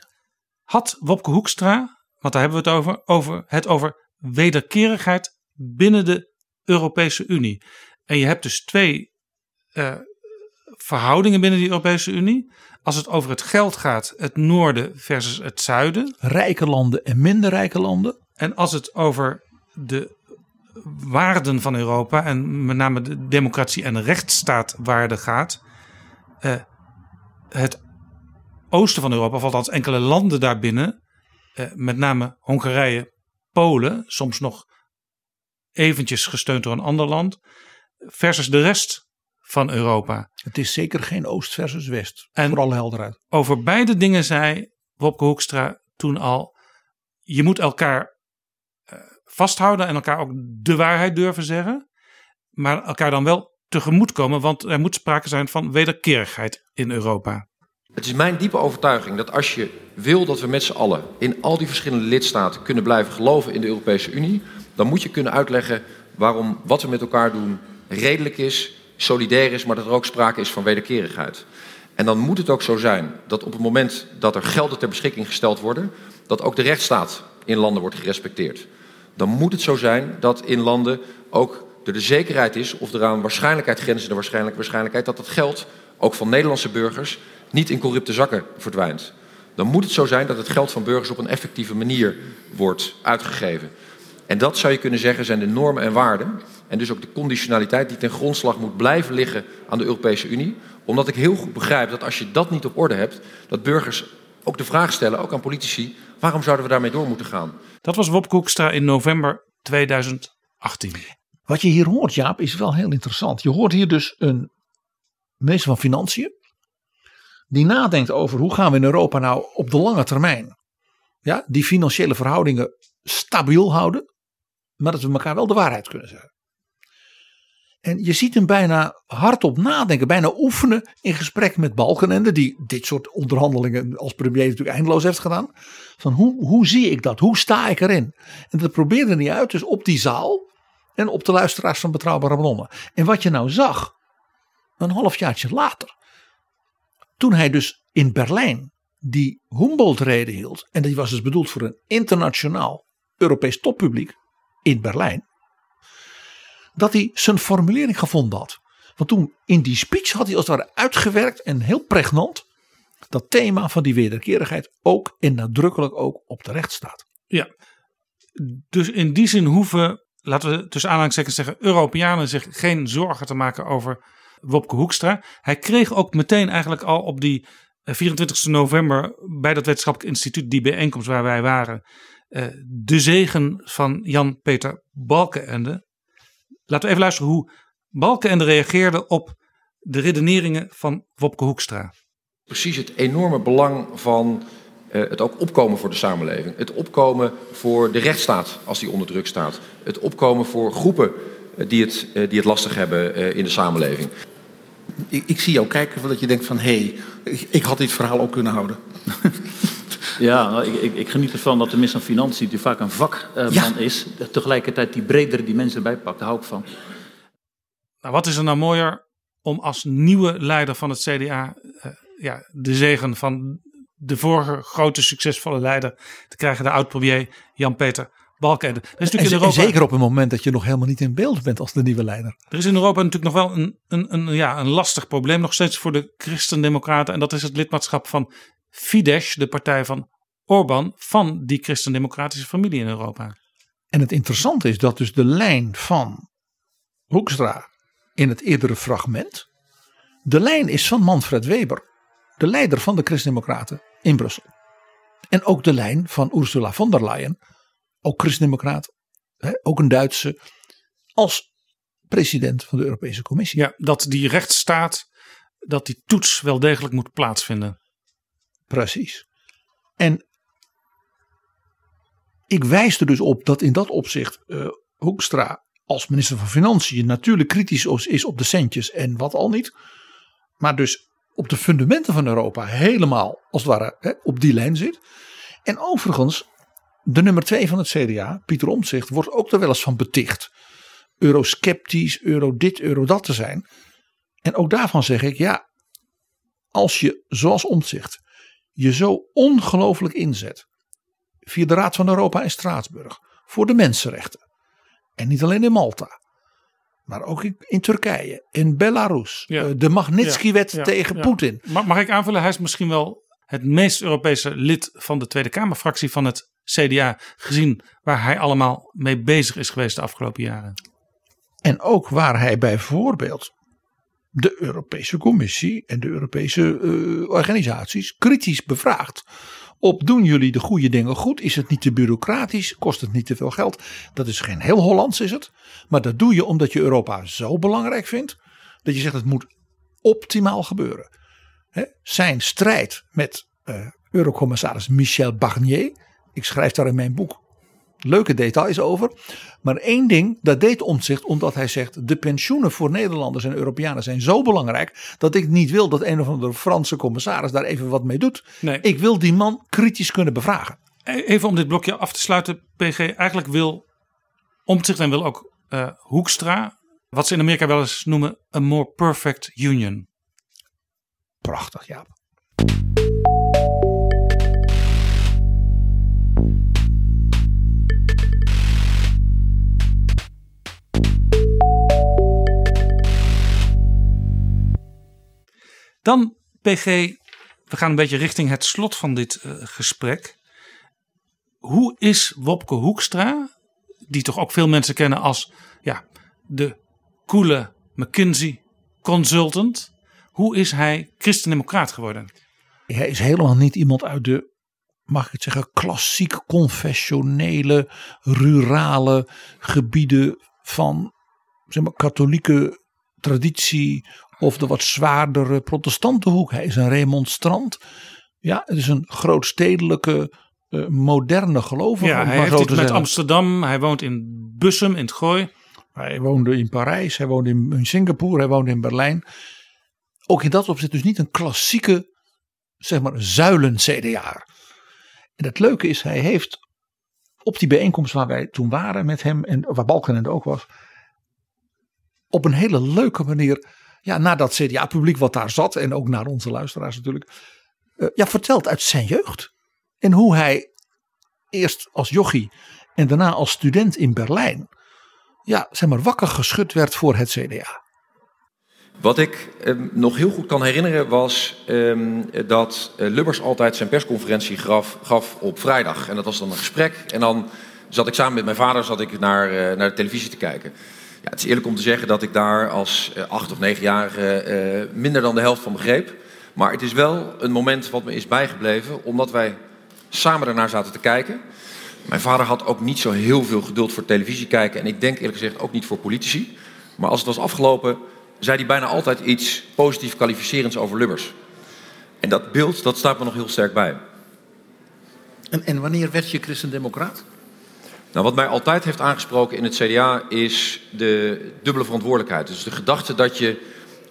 had Wopke Hoekstra, want daar hebben we het over, over het over wederkerigheid binnen de Europese Unie. En je hebt dus twee uh, verhoudingen binnen die Europese Unie. Als het over het geld gaat, het noorden versus het zuiden. Rijke landen en minder rijke landen. En als het over de waarden van Europa en met name de democratie en rechtsstaatwaarden gaat. Uh, het oosten van Europa, of althans enkele landen daarbinnen, eh, met name Hongarije, Polen, soms nog eventjes gesteund door een ander land, versus de rest van Europa. Het is zeker geen oost versus west, en voor alle helderheid. Over beide dingen zei Wopke Hoekstra toen al, je moet elkaar uh, vasthouden en elkaar ook de waarheid durven zeggen, maar elkaar dan wel tegemoetkomen, want er moet sprake zijn van wederkerigheid in Europa. Het is mijn diepe overtuiging dat als je wil dat we met z'n allen in al die verschillende lidstaten kunnen blijven geloven in de Europese Unie, dan moet je kunnen uitleggen waarom wat we met elkaar doen redelijk is, solidair is, maar dat er ook sprake is van wederkerigheid. En dan moet het ook zo zijn dat op het moment dat er gelden ter beschikking gesteld worden, dat ook de rechtsstaat in landen wordt gerespecteerd. Dan moet het zo zijn dat in landen ook er de zekerheid is, of er aan waarschijnlijkheid grenzen de waarschijnlijk, waarschijnlijkheid, dat dat geld ook van Nederlandse burgers niet in corrupte zakken verdwijnt. Dan moet het zo zijn dat het geld van burgers op een effectieve manier wordt uitgegeven. En dat zou je kunnen zeggen zijn de normen en waarden. En dus ook de conditionaliteit die ten grondslag moet blijven liggen aan de Europese Unie. Omdat ik heel goed begrijp dat als je dat niet op orde hebt, dat burgers ook de vraag stellen, ook aan politici, waarom zouden we daarmee door moeten gaan? Dat was Wopke Hoekstra in november 2018. Wat je hier hoort, Jaap, is wel heel interessant. Je hoort hier dus een minister van Financiën. Die nadenkt over hoe gaan we in Europa nou op de lange termijn ja, die financiële verhoudingen stabiel houden. Maar dat we elkaar wel de waarheid kunnen zeggen. En je ziet hem bijna hardop nadenken, bijna oefenen in gesprek met Balkenende, die dit soort onderhandelingen als premier natuurlijk eindeloos heeft gedaan. Van hoe, hoe zie ik dat? Hoe sta ik erin? En dat probeerde hij uit, dus op die zaal en op de luisteraars van Betrouwbare Bronnen. En wat je nou zag, een halfjaartje later, toen hij dus in Berlijn die Humboldt-reden hield, en die was dus bedoeld voor een internationaal Europees toppubliek in Berlijn, dat hij zijn formulering gevonden had. Want toen in die speech had hij als het ware uitgewerkt en heel pregnant dat thema van die wederkerigheid ook en nadrukkelijk ook op de rechtsstaat. Ja, dus in die zin hoeven, laten we tussen aanhalingstekens zeggen, Europeanen zich geen zorgen te maken over Wopke Hoekstra. Hij kreeg ook meteen eigenlijk al op die 24 eh, november bij dat wetenschappelijk instituut, die bijeenkomst waar wij waren, eh, de zegen van Jan-Peter Balkenende. Laten we even luisteren hoe Balkenende reageerde op de redeneringen van Wopke Hoekstra. Precies het enorme belang van uh, het ook opkomen voor de samenleving. Het opkomen voor de rechtsstaat als die onder druk staat. Het opkomen voor groepen die, het, die het lastig hebben in de samenleving. Ik, ik, zie jou kijken dat je denkt van hé, hey, ik, ik, had dit verhaal ook kunnen houden. Ja, nou, ik, ik, ik, geniet ervan dat de minister van Financiën, die vaak een vakman ja. is, tegelijkertijd die bredere dimensie erbij pakt. Daar hou ik van. Nou, wat is er nou mooier om als nieuwe leider van het CDA uh, ja, de zegen van de vorige grote succesvolle leider te krijgen, de oud-premier Jan-Peter En, Europa, zeker op een moment dat je nog helemaal niet in beeld bent als de nieuwe leider. Er is in Europa natuurlijk nog wel een, een, een, ja, een lastig probleem, nog steeds voor de christendemocraten. En dat is het lidmaatschap van Fidesz, de partij van Orbán, van die christendemocratische familie in Europa. En het interessante is dat dus de lijn van Hoekstra in het eerdere fragment, de lijn is van Manfred Weber, de leider van de christendemocraten in Brussel. En ook de lijn van Ursula von der Leyen, ook christendemocraat, ook een Duitse, als president van de Europese Commissie. Ja, dat die rechtsstaat, dat die toets wel degelijk moet plaatsvinden. Precies. En ik wijs er dus op dat in dat opzicht uh, Hoekstra als minister van Financiën natuurlijk kritisch is op de centjes en wat al niet. Maar dus op de fundamenten van Europa helemaal als het ware hè, op die lijn zit. En overigens, de nummer twee van het CDA, Pieter Omtzigt, wordt ook er wel eens van beticht. Eurosceptisch, euro dit, euro dat te zijn. En ook daarvan zeg ik, ja, als je zoals Omtzigt je zo ongelooflijk inzet. Via de Raad van Europa in Straatsburg. Voor de mensenrechten. En niet alleen in Malta. Maar ook in, in Turkije. In Belarus. Ja. de Magnitsky-wet ja, ja, tegen Poetin. Mag, mag ik aanvullen? Hij is misschien wel het meest Europese lid van de Tweede Kamerfractie van het CDA. Gezien waar hij allemaal mee bezig is geweest de afgelopen jaren. En ook waar hij bijvoorbeeld de Europese Commissie en de Europese uh, organisaties kritisch bevraagd. Op doen jullie de goede dingen goed? Is het niet te bureaucratisch? Kost het niet te veel geld? Dat is geen heel Hollands is het. Maar dat doe je omdat je Europa zo belangrijk vindt. Dat je zegt het moet optimaal gebeuren. Zijn strijd met uh, Eurocommissaris Michel Barnier. Ik schrijf daar in mijn boek leuke details over. Maar één ding, dat deed Omtzigt omdat hij zegt: de pensioenen voor Nederlanders en Europeanen zijn zo belangrijk dat ik niet wil dat een of andere Franse commissaris daar even wat mee doet. Nee. Ik wil die man kritisch kunnen bevragen. Even om dit blokje af te sluiten, PG. Eigenlijk wil Omtzigt en wil ook uh, Hoekstra, wat ze in Amerika wel eens noemen, a more perfect union. Prachtig, ja. Dan, PG, we gaan een beetje richting het slot van dit uh, gesprek. Hoe is Wopke Hoekstra, die toch ook veel mensen kennen als ja, de coole McKinsey consultant. Hoe is hij christendemocraat geworden? Hij is helemaal niet iemand uit de, mag ik het zeggen, klassiek confessionele, rurale gebieden van zeg maar, katholieke traditie of de wat zwaardere protestantenhoek. Hij is een remonstrant. Ja, het is een grootstedelijke, uh, moderne gelovige. Ja, hij heeft met Amsterdam. Hij woont in Bussum, in het Gooi. Hij woonde in Parijs, hij woonde in Singapore, hij woonde in Berlijn. Ook in dat opzicht dus niet een klassieke, zeg maar, zuilen-CDA. En het leuke is, hij heeft op die bijeenkomst waar wij toen waren met hem en waar Balkenende ook was, op een hele leuke manier, ja, naar dat CDA-publiek wat daar zat en ook naar onze luisteraars natuurlijk, uh, ja, verteld uit zijn jeugd. En hoe hij eerst als jochie en daarna als student in Berlijn, ja, zeg maar, wakker geschud werd voor het CDA. Wat ik eh, nog heel goed kan herinneren was eh, dat uh, Lubbers altijd zijn persconferentie gaf, op vrijdag. En dat was dan een gesprek. En dan zat ik samen met mijn vader zat ik naar, naar de televisie te kijken. Het is eerlijk om te zeggen dat ik daar als acht of negenjarige minder dan de helft van begreep. Maar het is wel een moment wat me is bijgebleven, omdat wij samen ernaar zaten te kijken. Mijn vader had ook niet zo heel veel geduld voor televisie kijken. En ik denk eerlijk gezegd ook niet voor politici. Maar als het was afgelopen, zei hij bijna altijd iets positief kwalificerends over Lubbers. En dat beeld, dat staat me nog heel sterk bij. En, en wanneer werd je christendemocraat? Nou, wat mij altijd heeft aangesproken in het CDA is de dubbele verantwoordelijkheid. Dus de gedachte dat je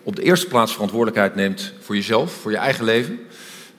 op de eerste plaats verantwoordelijkheid neemt voor jezelf, voor je eigen leven.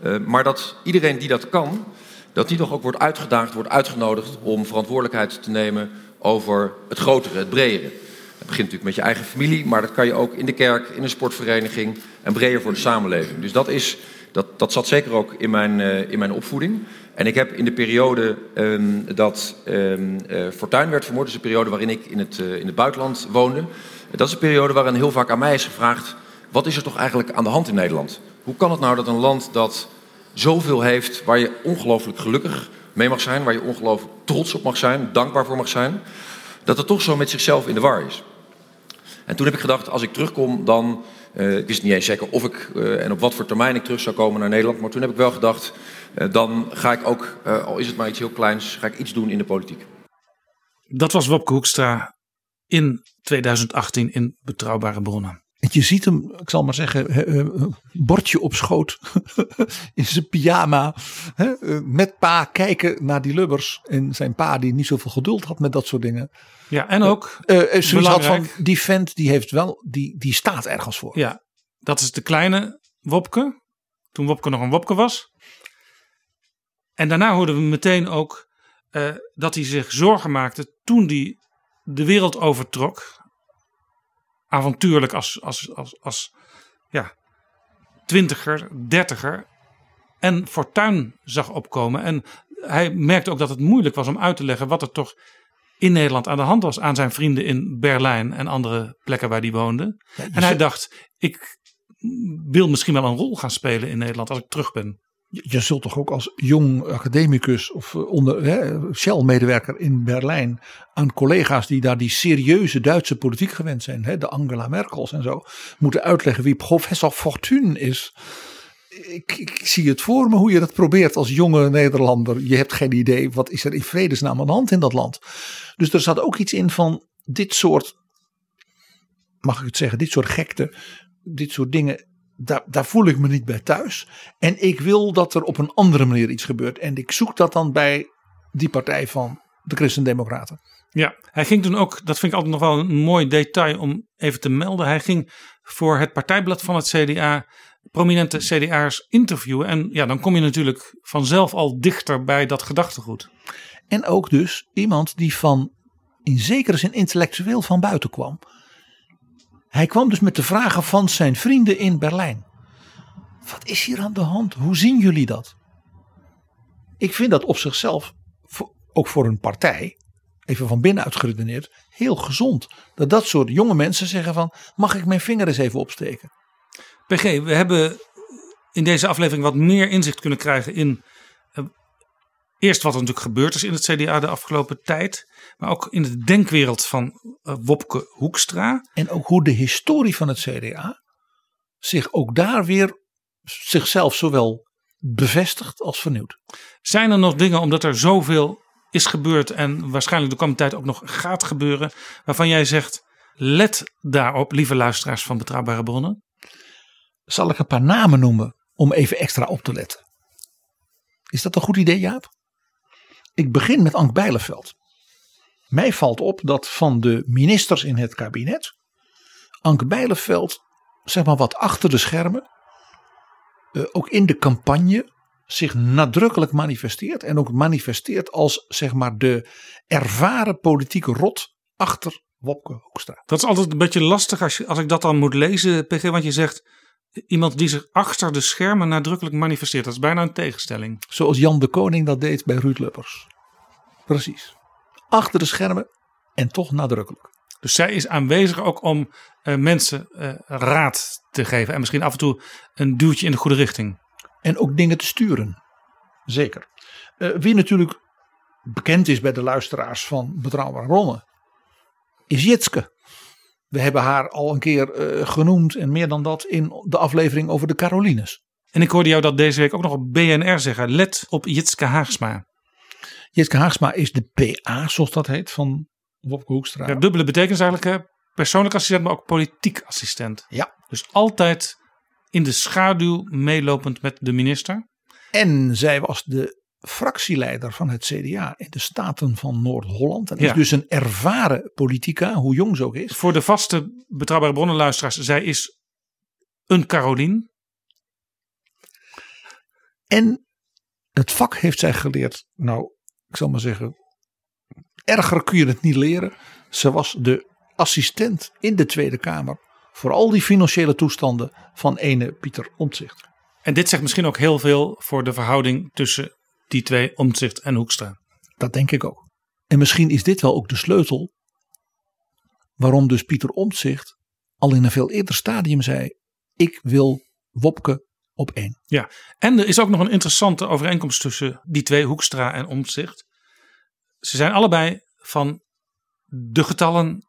Uh, maar dat iedereen die dat kan, dat die toch ook wordt uitgedaagd, wordt uitgenodigd om verantwoordelijkheid te nemen over het grotere, het bredere. Het begint natuurlijk met je eigen familie, maar dat kan je ook in de kerk, in een sportvereniging en breder voor de samenleving. Dus dat, is, dat, dat zat zeker ook in mijn, uh, in mijn opvoeding. En ik heb in de periode um, dat um, uh, Fortuin werd vermoord, dus de periode waarin ik in het, uh, in het buitenland woonde. Dat is een periode waarin heel vaak aan mij is gevraagd: wat is er toch eigenlijk aan de hand in Nederland? Hoe kan het nou dat een land dat zoveel heeft waar je ongelooflijk gelukkig mee mag zijn, waar je ongelooflijk trots op mag zijn, dankbaar voor mag zijn, dat het toch zo met zichzelf in de war is. En toen heb ik gedacht, als ik terugkom, dan. Uh, ik wist niet eens zeker of ik uh, en op wat voor termijn ik terug zou komen naar Nederland. Maar toen heb ik wel gedacht, uh, dan ga ik ook, al is het maar iets heel kleins, ga ik iets doen in de politiek. Dat was Wopke Hoekstra in 2018 in Betrouwbare Bronnen. Je ziet hem, ik zal maar zeggen, een bordje op schoot in zijn pyjama. Met pa kijken naar die lubbers. En zijn pa die niet zoveel geduld had met dat soort dingen. Ja, en ook uh, zoiets had van, die vent die heeft wel, die, die staat ergens voor. Ja, dat is de kleine Wopke. Toen Wopke nog een Wopke was. En daarna hoorden we meteen ook uh, dat hij zich zorgen maakte toen hij de wereld overtrok avontuurlijk als, als, als, als ja, twintiger, dertiger. En fortuin zag opkomen. En hij merkte ook dat het moeilijk was om uit te leggen wat er toch in Nederland aan de hand was aan zijn vrienden in Berlijn en andere plekken waar hij woonde. Ja, en hij dacht, ik wil misschien wel een rol gaan spelen in Nederland als ik terug ben. Je zult toch ook als jong academicus of onder Shell-medewerker in Berlijn aan collega's die daar die serieuze Duitse politiek gewend zijn, hè, de Angela Merkels en zo, moeten uitleggen wie professor Fortuyn is. Ik, ik, zie het voor me hoe je dat probeert als jonge Nederlander. Je hebt geen idee wat is er in vredesnaam aan de hand in dat land. Dus er zat ook iets in van dit soort, mag ik het zeggen, dit soort gekte, dit soort dingen daar, daar voel ik me niet bij thuis. En ik wil dat er op een andere manier iets gebeurt. En ik zoek dat dan bij die partij van de Christen-Democraten. Ja, hij ging toen ook, dat vind ik altijd nog wel een mooi detail om even te melden. Hij ging voor het partijblad van het CDA prominente CDA'ers interviewen. En ja, dan kom je natuurlijk vanzelf al dichter bij dat gedachtegoed. En ook dus iemand die van in zekere zin intellectueel van buiten kwam. Hij kwam dus met de vragen van zijn vrienden in Berlijn. Wat is hier aan de hand? Hoe zien jullie dat? Ik vind dat op zichzelf, ook voor een partij, even van binnenuit geredeneerd, heel gezond. Dat dat soort jonge mensen zeggen van, mag ik mijn vinger eens even opsteken? PG, we hebben in deze aflevering wat meer inzicht kunnen krijgen in Eerst wat er natuurlijk gebeurd is in het CDA de afgelopen tijd. Maar ook in de denkwereld van uh, Wopke Hoekstra. En ook hoe de historie van het CDA zich ook daar weer zichzelf zowel bevestigt als vernieuwt. Zijn er nog dingen, omdat er zoveel is gebeurd en waarschijnlijk de komende tijd ook nog gaat gebeuren, waarvan jij zegt, let daarop, lieve luisteraars van Betrouwbare Bronnen? Zal ik een paar namen noemen om even extra op te letten? Is dat een goed idee, Jaap? Ik begin met Ank Bijleveld. Mij valt op dat van de ministers in het kabinet, Ank Bijleveld, zeg maar wat achter de schermen, uh, ook in de campagne zich nadrukkelijk manifesteert. En ook manifesteert als zeg maar de ervaren politieke rot achter Wopke Hoekstra. Dat is altijd een beetje lastig als, je, als ik dat dan moet lezen, PG. Want je zegt iemand die zich achter de schermen nadrukkelijk manifesteert. Dat is bijna een tegenstelling. Zoals Jan de Koning dat deed bij Ruud Lubbers. Precies. Achter de schermen en toch nadrukkelijk. Dus zij is aanwezig ook om uh, mensen uh, raad te geven. En misschien af en toe een duwtje in de goede richting. En ook dingen te sturen. Zeker. Uh, wie natuurlijk bekend is bij de luisteraars van Betrouwbare Bronnen. Is Jitske. We hebben haar al een keer genoemd en meer dan dat in de aflevering over de Carolines. En ik hoorde jou dat deze week ook nog op BNR zeggen. Let op Jitske Haagsma. Jitske Haagsma is de PA, zoals dat heet, van Wopke Hoekstra. Ja, dubbele betekenis eigenlijk. Hè? Persoonlijk assistent, maar ook politiek assistent. Ja. Dus altijd in de schaduw meelopend met de minister. En zij was de fractieleider van het CDA in de Staten van Noord-Holland. En Ja. is dus een ervaren politica, hoe jong ze ook is. Voor de vaste betrouwbare bronnenluisteraars, zij is een Carolien. En het vak heeft zij geleerd, nou, ik zal maar zeggen, erger kun je het niet leren. Ze was de assistent in de Tweede Kamer voor al die financiële toestanden van ene Pieter Omtzigt. En dit zegt misschien ook heel veel voor de verhouding tussen die twee, Omtzigt en Hoekstra. Dat denk ik ook. En misschien is dit wel ook de sleutel waarom dus Pieter Omtzigt al in een veel eerder stadium zei: ik wil Wopke op één. Ja, en er is ook nog een interessante overeenkomst tussen die twee, Hoekstra en Omtzigt. Ze zijn allebei van de getallen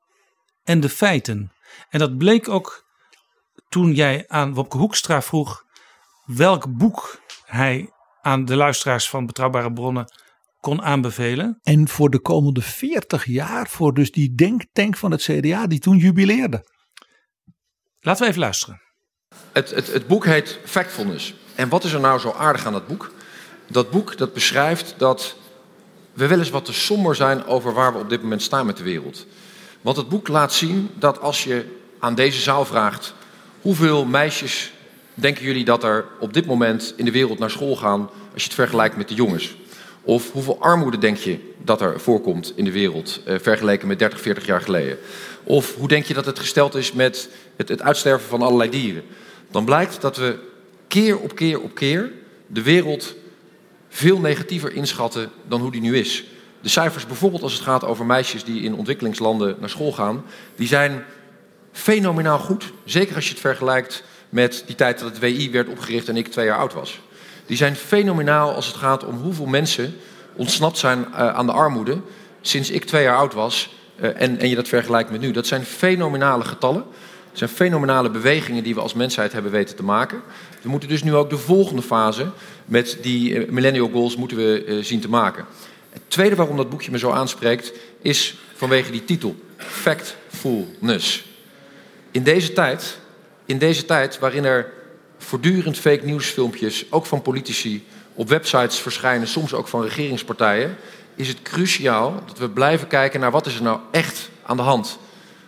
en de feiten. En dat bleek ook toen jij aan Wopke Hoekstra vroeg welk boek hij aan de luisteraars van Betrouwbare Bronnen kon aanbevelen. En voor de komende 40 jaar, voor dus die denktank van het CDA die toen jubileerde. Laten we even luisteren. Het, het, het boek heet Factfulness. En wat is er nou zo aardig aan dat boek? Dat boek dat beschrijft dat we wel eens wat te somber zijn over waar we op dit moment staan met de wereld. Want het boek laat zien dat als je aan deze zaal vraagt hoeveel meisjes denken jullie dat er op dit moment in de wereld naar school gaan als je het vergelijkt met de jongens? Of hoeveel armoede denk je dat er voorkomt in de wereld eh, vergeleken met 30, 40 jaar geleden? Of hoe denk je dat het gesteld is met het, het uitsterven van allerlei dieren? Dan blijkt dat we keer op keer op keer de wereld veel negatiever inschatten dan hoe die nu is. De cijfers bijvoorbeeld als het gaat over meisjes die in ontwikkelingslanden naar school gaan, die zijn fenomenaal goed. Zeker als je het vergelijkt met die tijd dat het WI werd opgericht en ik twee jaar oud was. Die zijn fenomenaal als het gaat om hoeveel mensen ontsnapt zijn uh, aan de armoede sinds ik twee jaar oud was uh, en, en je dat vergelijkt met nu. Dat zijn fenomenale getallen. Het zijn fenomenale bewegingen die we als mensheid hebben weten te maken. We moeten dus nu ook de volgende fase met die uh, millennial goals moeten we zien te maken. Het tweede waarom dat boekje me zo aanspreekt is vanwege die titel, Factfulness. In deze tijd, in deze tijd waarin er voortdurend fake nieuwsfilmpjes, ook van politici, op websites verschijnen, soms ook van regeringspartijen, is het cruciaal dat we blijven kijken naar wat is er nou echt aan de hand.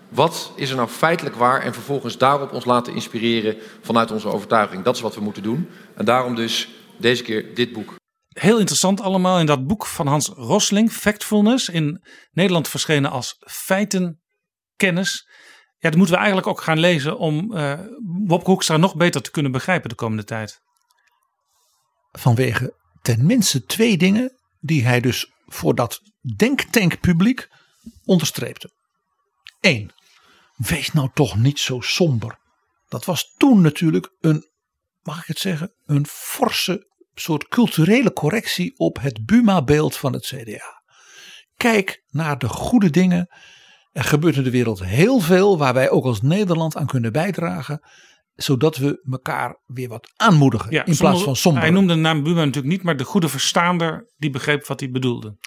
Wat is er nou feitelijk waar en vervolgens daarop ons laten inspireren vanuit onze overtuiging. Dat is wat we moeten doen. En daarom dus deze keer dit boek. Heel interessant allemaal in dat boek van Hans Rosling, Factfulness, in Nederland verschenen als Feitenkennis. Ja, dat moeten we eigenlijk ook gaan lezen om uh, Wopke Hoekstra nog beter te kunnen begrijpen de komende tijd. Vanwege tenminste twee dingen die hij dus voor dat denktankpubliek onderstreepte. Eén, wees nou toch niet zo somber. Dat was toen natuurlijk een, mag ik het zeggen, een forse soort culturele correctie op het Buma-beeld van het CDA. Kijk naar de goede dingen. Er gebeurt in de wereld heel veel waar wij ook als Nederland aan kunnen bijdragen. Zodat we elkaar weer wat aanmoedigen in plaats van somber. Hij noemde de naam Buma natuurlijk niet, maar de goede verstaander die begreep wat hij bedoelde.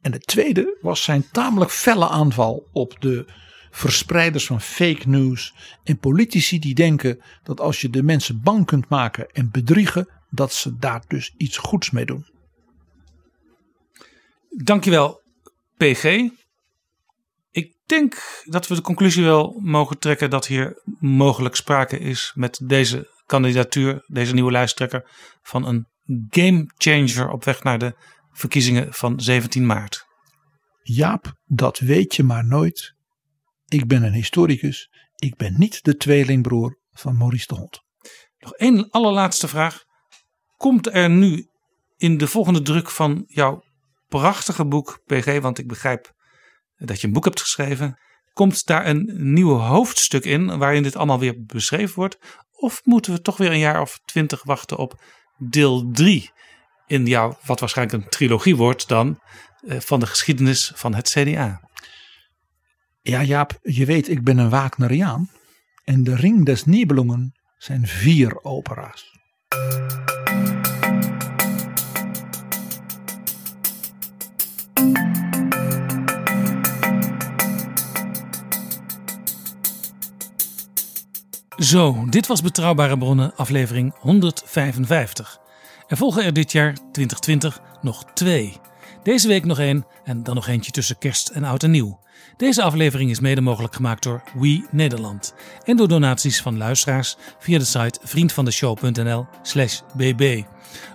En de tweede was zijn tamelijk felle aanval op de verspreiders van fake news en politici die denken dat als je de mensen bang kunt maken en bedriegen, dat ze daar dus iets goeds mee doen. Dankjewel, PG. Ik denk dat we de conclusie wel mogen trekken dat hier mogelijk sprake is met deze kandidatuur, deze nieuwe lijsttrekker, van een game changer op weg naar de verkiezingen van 17 maart. Jaap, dat weet je maar nooit. Ik ben een historicus. Ik ben niet de tweelingbroer van Maurice de Hond. Nog één allerlaatste vraag. Komt er nu in de volgende druk van jouw prachtige boek, PG, want ik begrijp dat je een boek hebt geschreven. Komt daar een nieuw hoofdstuk in waarin dit allemaal weer beschreven wordt? Of moeten we toch weer een jaar of twintig wachten op deel 3 in jouw, wat waarschijnlijk een trilogie wordt dan, eh, van de geschiedenis van het CDA? Ja, Jaap, je weet, ik ben een Wagneriaan. En de Ring des Nibelungen zijn vier opera's. Zo, dit was Betrouwbare Bronnen, aflevering 155. Er volgen er dit jaar 2020 nog twee. Deze week nog één en dan nog eentje tussen kerst en oud en nieuw. Deze aflevering is mede mogelijk gemaakt door We Nederland en door donaties van luisteraars via de site vriendvandeshow.nl/slash bb.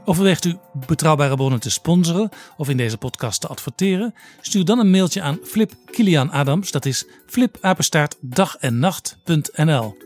Overweegt u betrouwbare bronnen te sponsoren of in deze podcast te adverteren? Stuur dan een mailtje aan Flip Kilian Adams, dat is flipapenstaartdagennacht.nl.